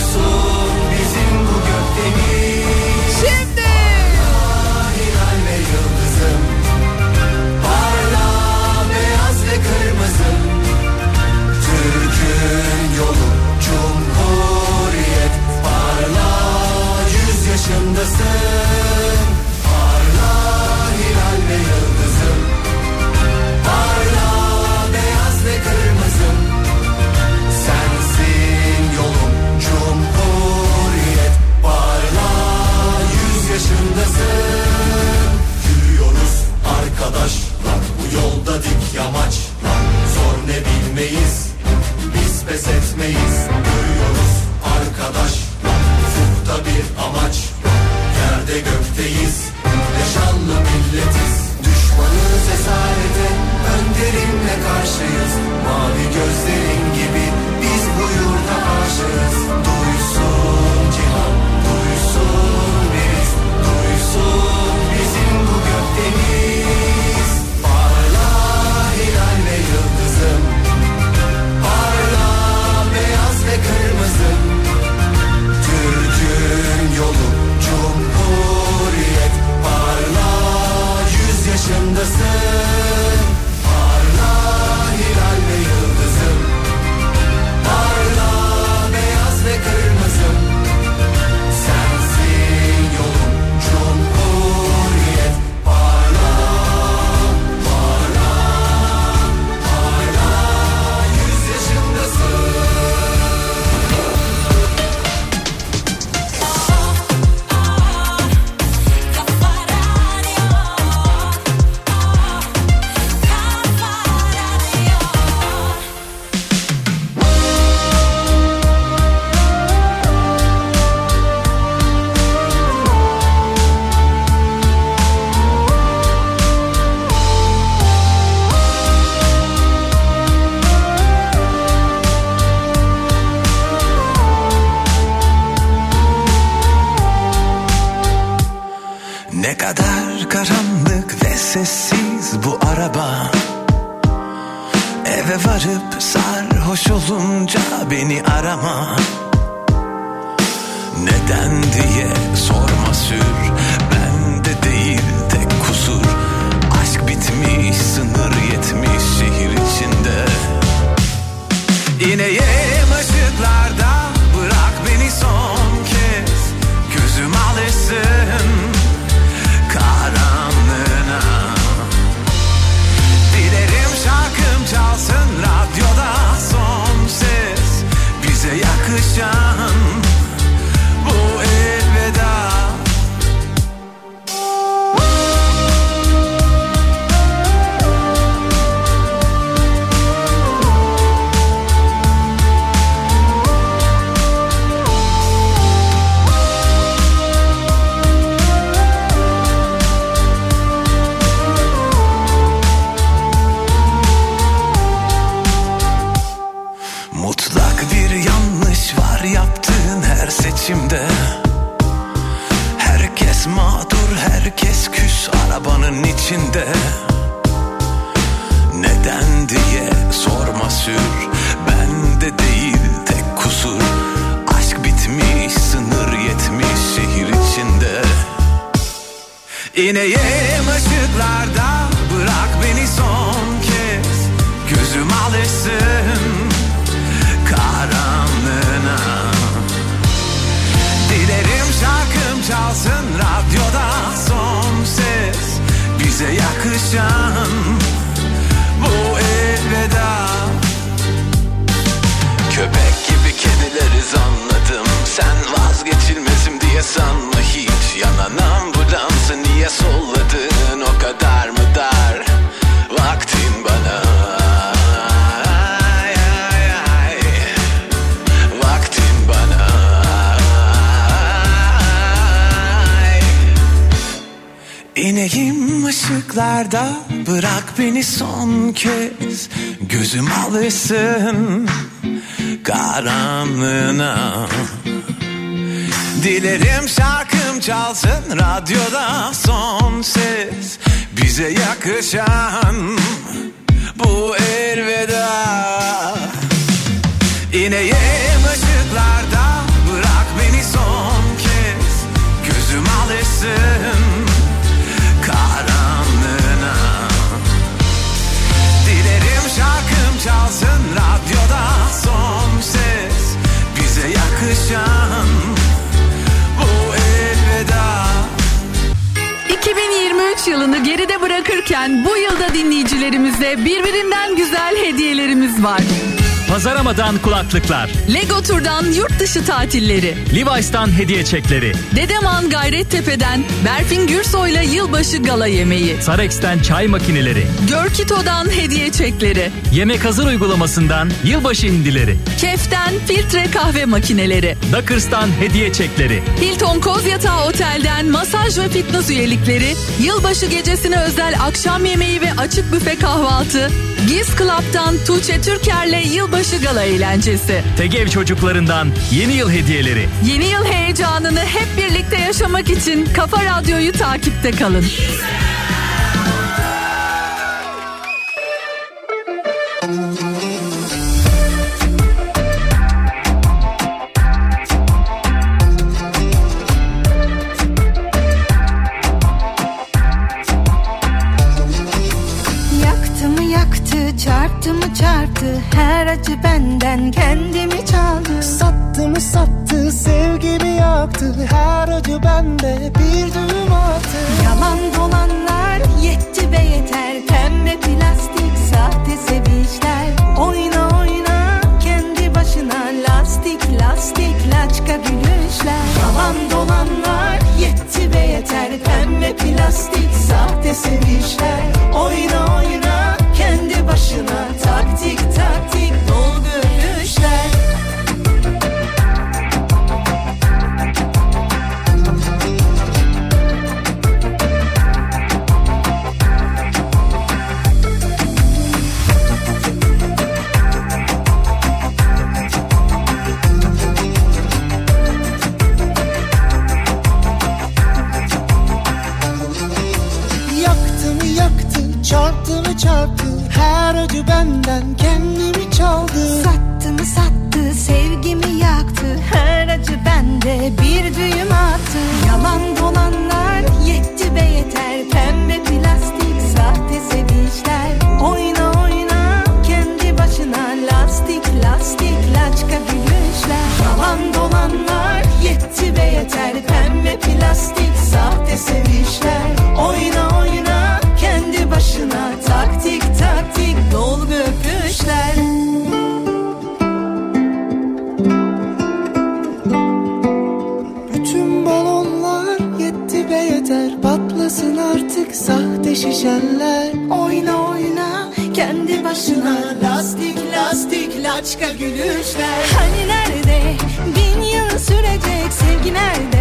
Jesus. Sen vazgeçilmezim diye sanma hiç. Yanan ambulansı niye solladın? O kadar mı dar Vaktin bana. Vaktin bana. Ay. İneyim ışıklarda bırak beni son kez. Gözüm alışsın karanlığına Dilerim şarkım çalsın radyoda son ses. Bize yakışan bu elveda. İneyim ışıklarda bırak beni son kez. Gözüm alışsın karanlığına. Dilerim şarkım çalsın radyoda son ses. Bize yakışan 2023 yılını geride bırakırken bu yılda dinleyicilerimize birbirinden güzel hediyelerimiz var. Pazaramadan kulaklıklar, Lego Tur'dan yurt dışı tatilleri, Levi's'tan hediye çekleri, Dedeman Gayrettepe'den Berfin Gürsoy'la yılbaşı gala yemeği, Sarex'ten çay makineleri, Görkito'dan hediye çekleri, Yemek Hazır uygulamasından yılbaşı indileri, Kef'ten filtre kahve makineleri, Dockers'tan hediye çekleri, Hilton Kozyatağı Otel'den masaj ve fitness üyelikleri, yılbaşı gecesine özel akşam yemeği ve açık büfe kahvaltı, Giz Club'tan Tuğçe Türker'le yılbaşı gala eğlencesi. Tegev çocuklarından yeni yıl hediyeleri. Yeni yıl heyecanını hep birlikte yaşamak için Kafa Radyo'yu takipte kalın. Çarptı Her acı benden kendimi çaldı. Sattı mı sattı sevgimi yaktı? Her acı bende bir düğüm attı. Yalan dolanlar yetti be yeter. Pembe plastik sahte sevinçler. Oyna oyna kendi başına Lastik lastik laçka gülüşler. Yalan dolanlar yetti be yeter. Pembe plastik sahte sevinçler. Oyna oyna kendi başına taktik bir düğüm laçka gülüşler. Hani nerede? Bin yıl sürecek sevgi nerede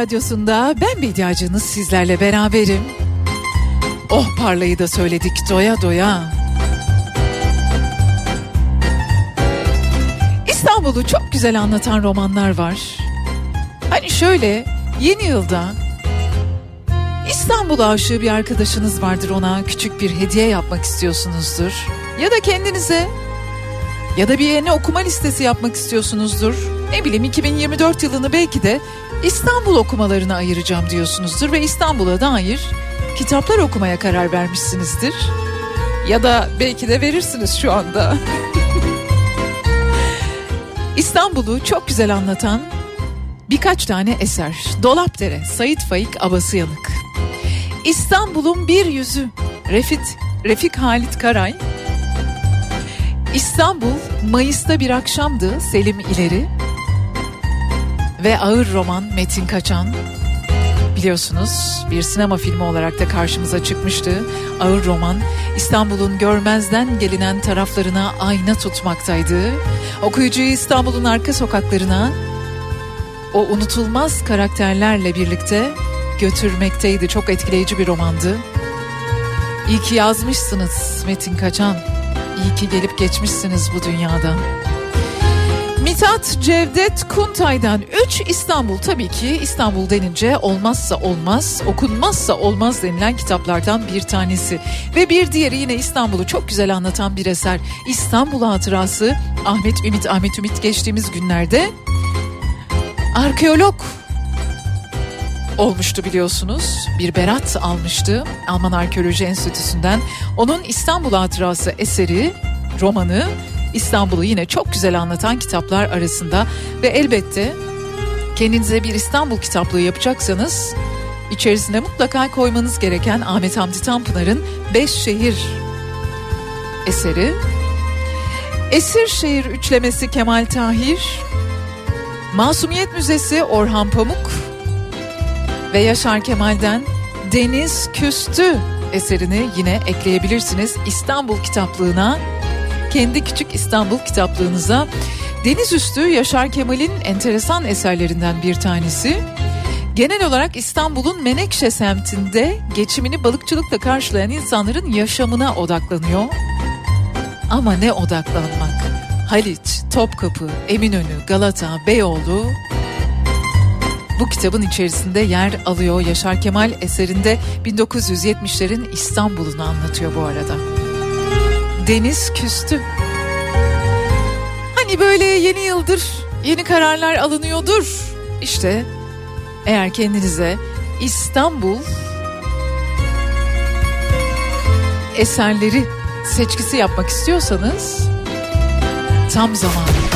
radyosunda ben Bediacınız sizlerle beraberim. Oh parlayı da söyledik doya doya. İstanbul'u çok güzel anlatan romanlar var. Hani şöyle yeni yılda İstanbul aşığı bir arkadaşınız vardır ona küçük bir hediye yapmak istiyorsunuzdur. Ya da kendinize ya da bir yerine okuma listesi yapmak istiyorsunuzdur. Ne bileyim 2024 yılını belki de İstanbul okumalarına ayıracağım diyorsunuzdur ve İstanbul'a dair kitaplar okumaya karar vermişsinizdir. Ya da belki de verirsiniz şu anda. <laughs> İstanbul'u çok güzel anlatan birkaç tane eser. Dolapdere, Sait Faik Abasıyanık. İstanbul'un bir yüzü, Refit, Refik Halit Karay. İstanbul, Mayıs'ta bir akşamdı Selim İleri. Ve ağır roman Metin Kaçan. Biliyorsunuz bir sinema filmi olarak da karşımıza çıkmıştı. Ağır roman İstanbul'un görmezden gelinen taraflarına ayna tutmaktaydı. Okuyucuyu İstanbul'un arka sokaklarına o unutulmaz karakterlerle birlikte götürmekteydi. Çok etkileyici bir romandı. İyi ki yazmışsınız Metin Kaçan. İyi ki gelip geçmişsiniz bu dünyadan. Mithat Cevdet Kuntay'dan 3 İstanbul tabii ki İstanbul denince olmazsa olmaz, okunmazsa olmaz denilen kitaplardan bir tanesi. Ve bir diğeri yine İstanbul'u çok güzel anlatan bir eser. İstanbul Hatırası Ahmet Ümit Ahmet Ümit geçtiğimiz günlerde arkeolog olmuştu biliyorsunuz. Bir berat almıştı Alman Arkeoloji Enstitüsü'nden. Onun İstanbul Hatırası eseri, romanı İstanbul'u yine çok güzel anlatan kitaplar arasında ve elbette kendinize bir İstanbul kitaplığı yapacaksanız içerisine mutlaka koymanız gereken Ahmet Hamdi Tanpınar'ın Beş Şehir eseri. Esir Şehir üçlemesi Kemal Tahir, Masumiyet Müzesi Orhan Pamuk ve Yaşar Kemal'den Deniz Küstü eserini yine ekleyebilirsiniz İstanbul kitaplığına. Kendi küçük İstanbul kitaplığınıza. Deniz Üstü Yaşar Kemal'in enteresan eserlerinden bir tanesi. Genel olarak İstanbul'un Menekşe semtinde geçimini balıkçılıkla karşılayan insanların yaşamına odaklanıyor. Ama ne odaklanmak? Haliç, Topkapı, Eminönü, Galata, Beyoğlu bu kitabın içerisinde yer alıyor. Yaşar Kemal eserinde 1970'lerin İstanbul'unu anlatıyor bu arada. Deniz küstü. Hani böyle yeni yıldır yeni kararlar alınıyordur. İşte eğer kendinize İstanbul eserleri seçkisi yapmak istiyorsanız tam zamanı.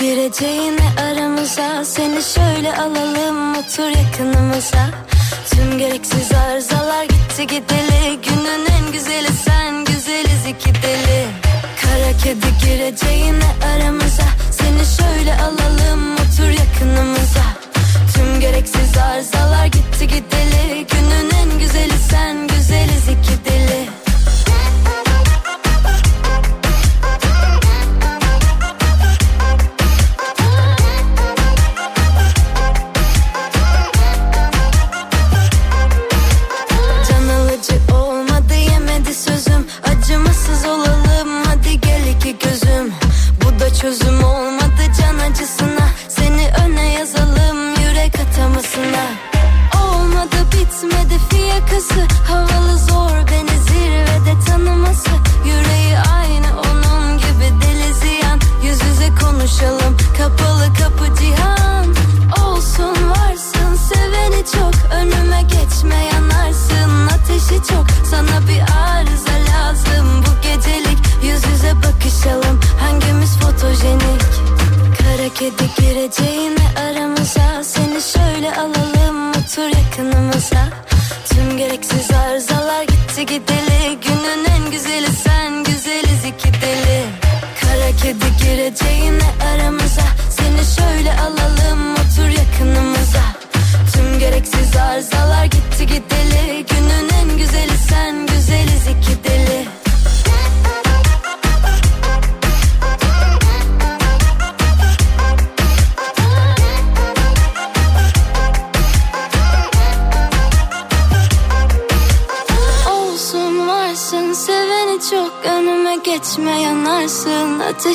Gireceğine aramıza Seni şöyle alalım otur yakınımıza. Tüm gereksiz arızalar gitti gideli Günün en güzeli sen güzeliz iki deli. Kara kedi gireceğine aramıza Seni şöyle alalım otur yakınımıza. Tüm gereksiz arızalar gitti gideli Günün en güzeli sen güzeliz iki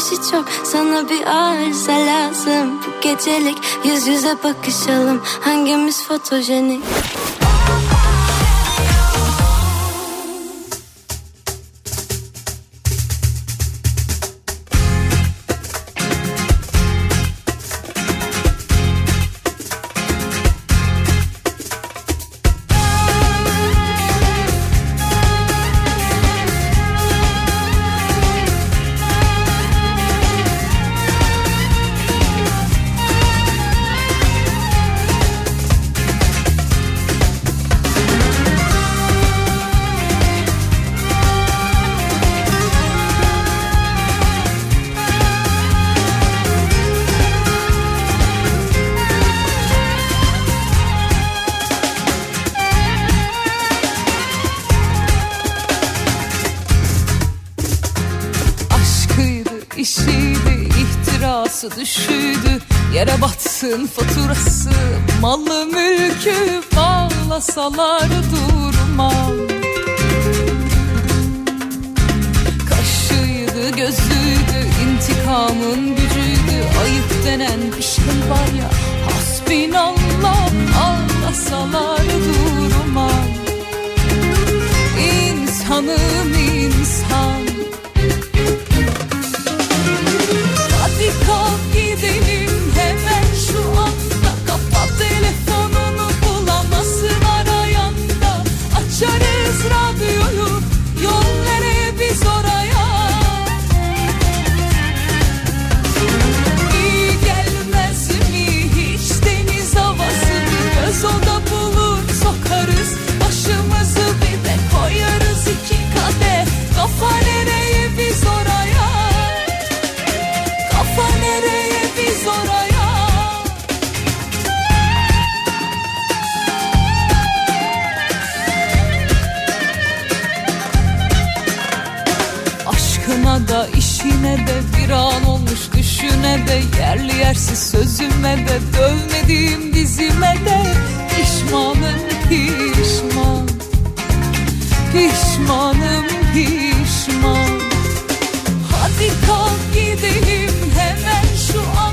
Ateşi çok sana bir arıza lazım. Bu gecelik yüz yüze bakışalım. Hangimiz fotojenik ihtirası düşüydü Yere batsın faturası. Malı mülkü bağlasalar durmam Kaşıydı, gözüydü, intikamın gücüydü. Ayıp denen şey var ya Hasbinallah ağlasalar durmam İnsanım insan de bir an olmuş düşüne de Yerli yersiz sözüme de dövmediğim dizime de Pişmanım pişman. Pişmanım pişman. Hadi kalk gidelim hemen şu anda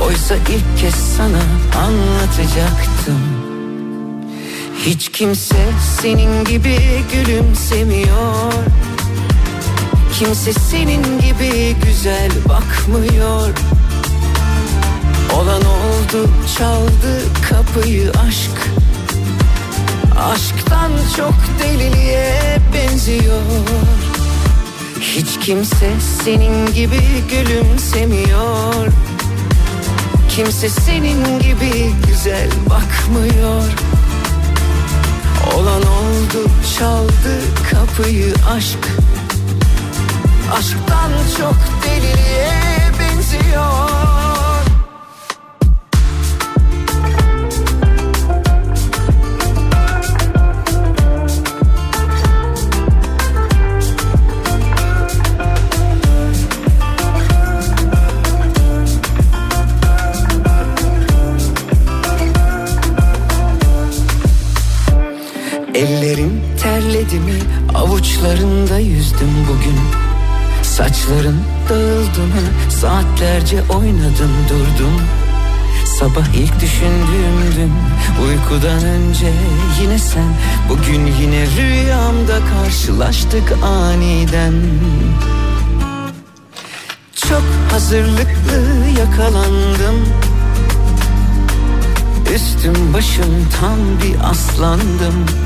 Oysa ilk kez sana anlatacaktım. Hiç kimse senin gibi gülümsemiyor. Kimse senin gibi güzel bakmıyor. Olan oldu çaldı kapıyı aşk. Aşktan çok deliliğe benziyor. Hiç kimse senin gibi gülümsemiyor Kimse senin gibi güzel bakmıyor. Olan oldu çaldı kapıyı aşk. Aşktan çok deliliğe benziyor terledi mi avuçlarında yüzdüm bugün. Saçların dağıldı mı? Saatlerce oynadım durdum. Sabah ilk düşündüğüm dün uykudan önce yine sen. Bugün yine rüyamda karşılaştık aniden. Çok hazırlıklı yakalandım. Üstüm başım tam bir aslandım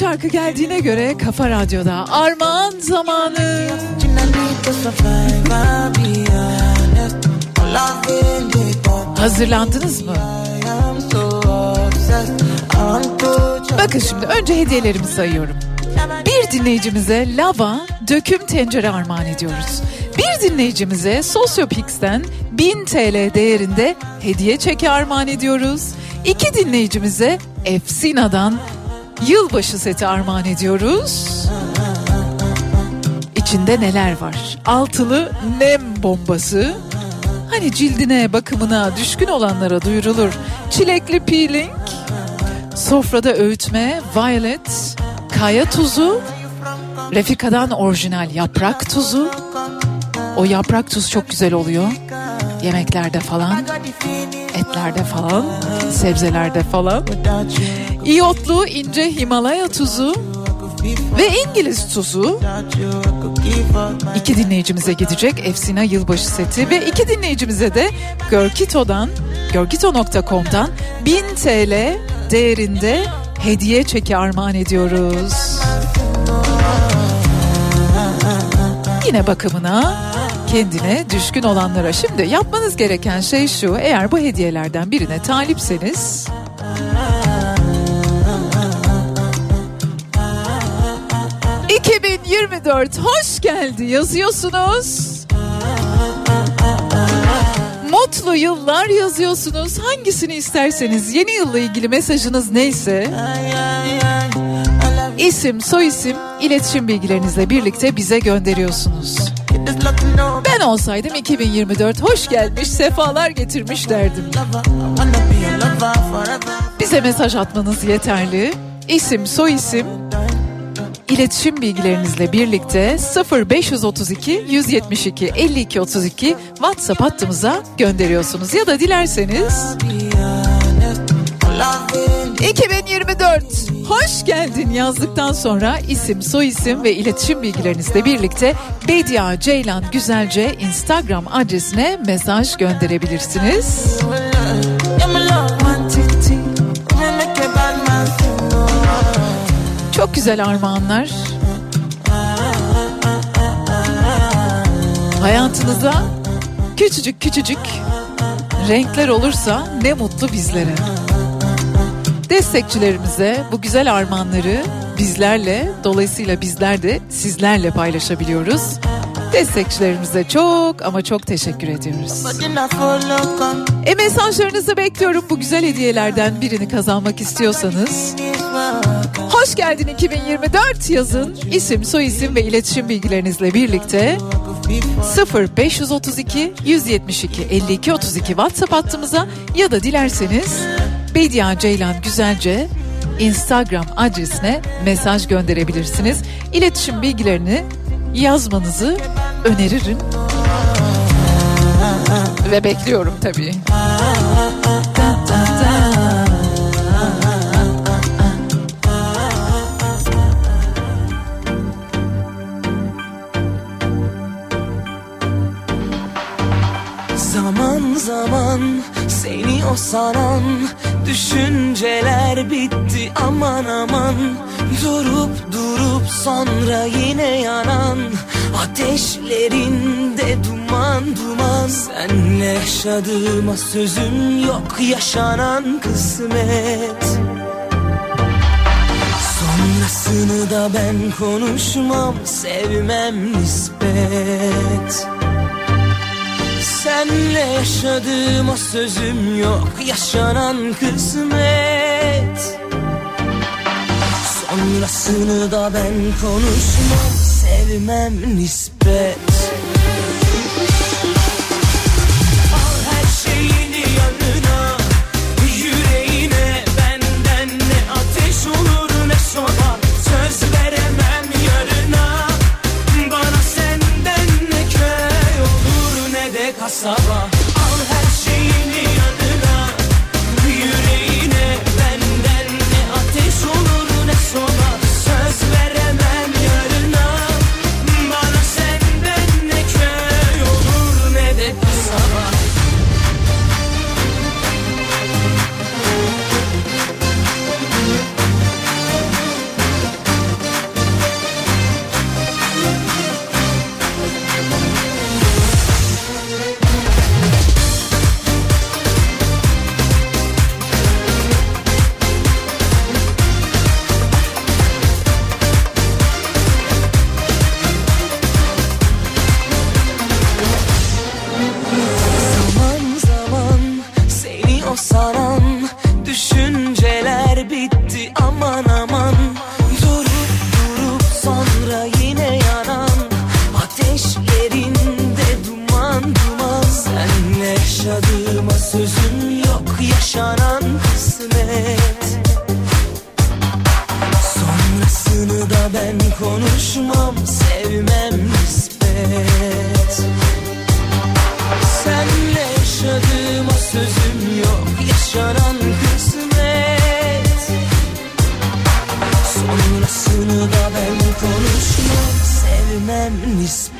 şarkı geldiğine göre Kafa Radyo'da armağan zamanı. Hazırlandınız mı? Bakın şimdi önce hediyelerimi sayıyorum. Bir dinleyicimize lava döküm tencere armağan ediyoruz. Bir dinleyicimize Sosyopix'ten 1000 TL değerinde hediye çeki armağan ediyoruz. İki dinleyicimize Efsina'dan yılbaşı seti armağan ediyoruz. İçinde neler var? Altılı nem bombası. Hani cildine, bakımına düşkün olanlara duyurulur. Çilekli peeling, sofrada öğütme, violet, kaya tuzu, Refika'dan orijinal yaprak tuzu. O yaprak tuz çok güzel oluyor. Yemeklerde falan, etlerde falan, sebzelerde falan. İyotlu ince Himalaya tuzu ve İngiliz tuzu. İki dinleyicimize gidecek Efsina yılbaşı seti ve iki dinleyicimize de Görkito'dan, görkito.com'dan 1000 TL değerinde hediye çeki armağan ediyoruz. Yine bakımına kendine düşkün olanlara. Şimdi yapmanız gereken şey şu. Eğer bu hediyelerden birine talipseniz 2024 hoş geldi yazıyorsunuz. Mutlu yıllar yazıyorsunuz. Hangisini isterseniz yeni yılla ilgili mesajınız neyse isim, soyisim, iletişim bilgilerinizle birlikte bize gönderiyorsunuz. Ben olsaydım 2024 hoş gelmiş, sefalar getirmiş derdim. Bize mesaj atmanız yeterli. İsim, soyisim, iletişim bilgilerinizle birlikte 0532 172 52 32 WhatsApp hattımıza gönderiyorsunuz ya da dilerseniz 2024 hoş geldin yazdıktan sonra isim, soyisim ve iletişim bilgilerinizle birlikte Bedia Ceylan Güzelce Instagram adresine mesaj gönderebilirsiniz. Çok güzel armağanlar. Hayatınıza küçücük küçücük renkler olursa ne mutlu bizlere. Destekçilerimize bu güzel armağanları bizlerle dolayısıyla bizler de sizlerle paylaşabiliyoruz. Destekçilerimize çok ama çok teşekkür ediyoruz. E mesajlarınızı bekliyorum bu güzel hediyelerden birini kazanmak istiyorsanız. Hoş geldin 2024 yazın. İsim, soyisim ve iletişim bilgilerinizle birlikte 0532 172 52 32 WhatsApp hattımıza ya da dilerseniz Bedia Ceylan Güzelce Instagram adresine mesaj gönderebilirsiniz. İletişim bilgilerini yazmanızı öneririm. Ve bekliyorum tabii. Zaman seni o saran düşünceler bitti aman aman. Durup durup sonra yine yanan ateşlerinde duman duman. Senle yaşadığıma sözüm yok yaşanan kısmet. Sonrasını da ben konuşmam sevmem nispet Senle yaşadığıma sözüm yok. Yaşanan kısmet. Sonrasını da ben konuşmam Sevmem nispet ben konuşmam sevmem nispet. Senle yaşadığıma sözüm yok Yaşanan kısmet. Sonrasını da ben konuşmam Sevmem nispet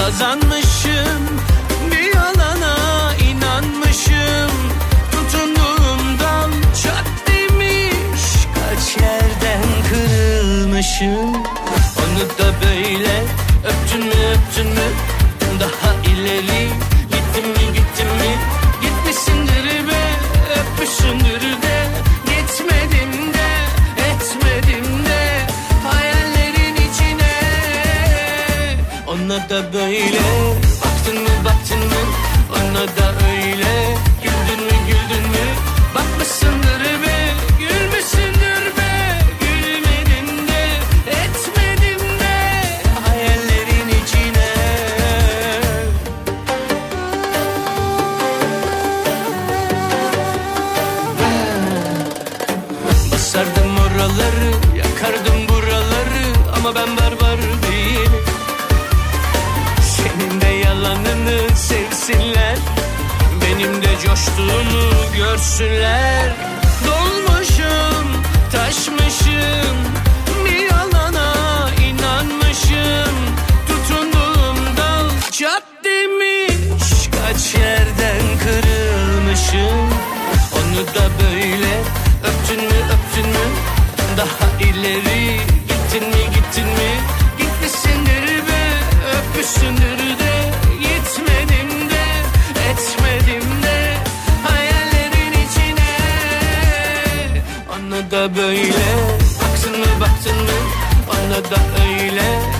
sazanmışım Bir yalana inanmışım. Tutunduğumdan çat demiş. Kaç yerden kırılmışım. Onu da böyle öptün mü öptün mü? Daha ileri gittin mi gittin mi? Gitmişsindir be öpmüşsündür de Ona da böyle coştuğumu görsünler. Dolmuşum, taşmışım. Bir yalana inanmışım. Tutunduğum dal çat demiş. Kaç yerden kırılmışım. Onu da böyle öptün mü öptün mü? Daha ileri gittin mi gittin mi? Gitmişsindir be öpmüşsündür böyle. Baktın mı baktın mı? Ona da öyle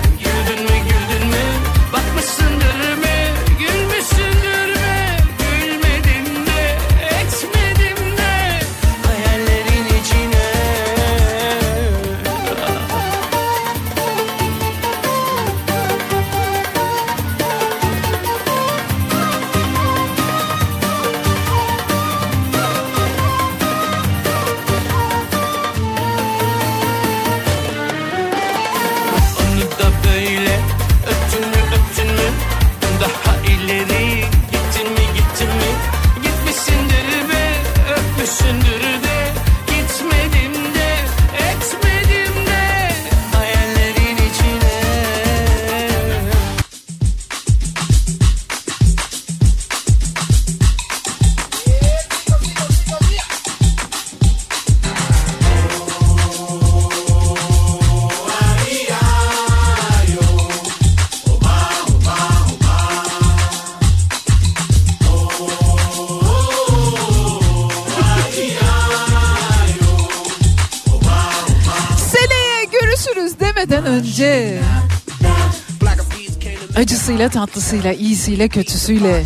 acısıyla tatlısıyla iyisiyle kötüsüyle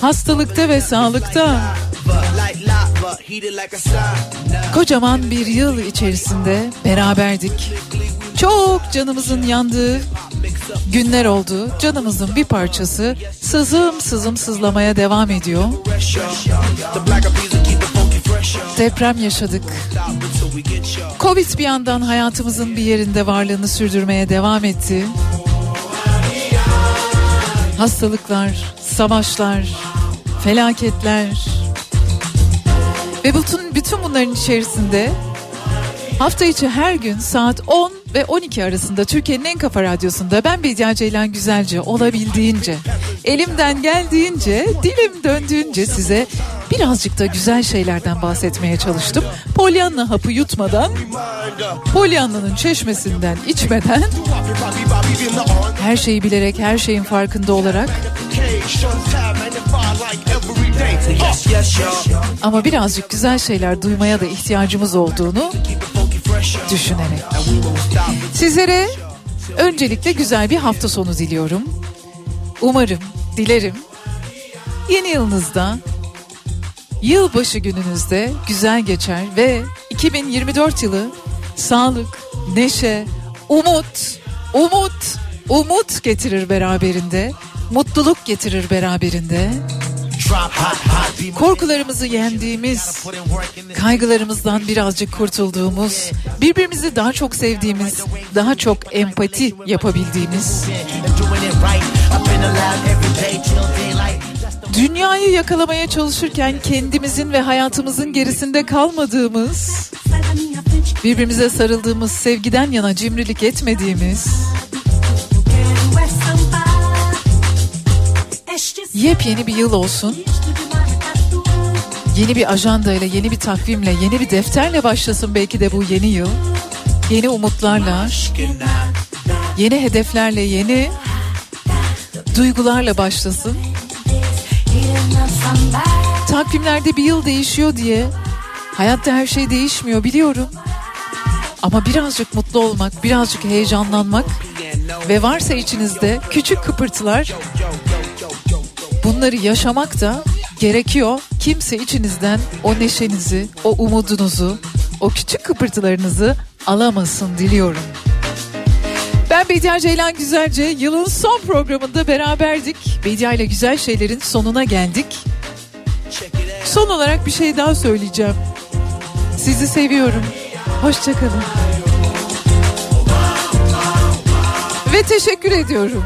hastalıkta ve sağlıkta kocaman bir yıl içerisinde beraberdik. Çok canımızın yandığı günler oldu. Canımızın bir parçası sızım sızım sızlamaya devam ediyor. Deprem yaşadık. Covid bir yandan hayatımızın bir yerinde varlığını sürdürmeye devam etti. Hastalıklar, savaşlar, felaketler. Ve bütün bütün bunların içerisinde hafta içi her gün saat 10 ve 12 arasında Türkiye'nin en kafa radyosunda ben Bediye Ceylan Güzelce olabildiğince elimden geldiğince dilim döndüğünce size birazcık da güzel şeylerden bahsetmeye çalıştım. Pollyanna hapı yutmadan, Pollyanna'nın çeşmesinden içmeden, her şeyi bilerek, her şeyin farkında olarak ama birazcık güzel şeyler duymaya da ihtiyacımız olduğunu düşünerek. Sizlere öncelikle güzel bir hafta sonu diliyorum. Umarım, dilerim yeni yılınızda yılbaşı gününüzde güzel geçer ve 2024 yılı sağlık, neşe, umut, umut, umut getirir beraberinde. Mutluluk getirir beraberinde. Korkularımızı yendiğimiz, kaygılarımızdan birazcık kurtulduğumuz, birbirimizi daha çok sevdiğimiz, daha çok empati yapabildiğimiz, Dünyayı yakalamaya çalışırken kendimizin ve hayatımızın gerisinde kalmadığımız, birbirimize sarıldığımız, sevgiden yana cimrilik etmediğimiz, yepyeni bir yıl olsun. Yeni bir ajandayla, yeni bir takvimle, yeni bir defterle başlasın belki de bu yeni yıl. Yeni umutlarla, yeni hedeflerle, yeni duygularla başlasın. Takvimlerde bir yıl değişiyor diye hayatta her şey değişmiyor biliyorum. Ama birazcık mutlu olmak, birazcık heyecanlanmak ve varsa içinizde küçük kıpırtılar bunları yaşamak da gerekiyor. Kimse içinizden o neşenizi, o umudunuzu, o küçük kıpırtılarınızı alamasın diliyorum. Ben Bediye Ceylan Güzelce yılın son programında beraberdik. Bediye ile güzel şeylerin sonuna geldik. Son olarak bir şey daha söyleyeceğim. Sizi seviyorum. Hoşçakalın. Ve teşekkür ediyorum.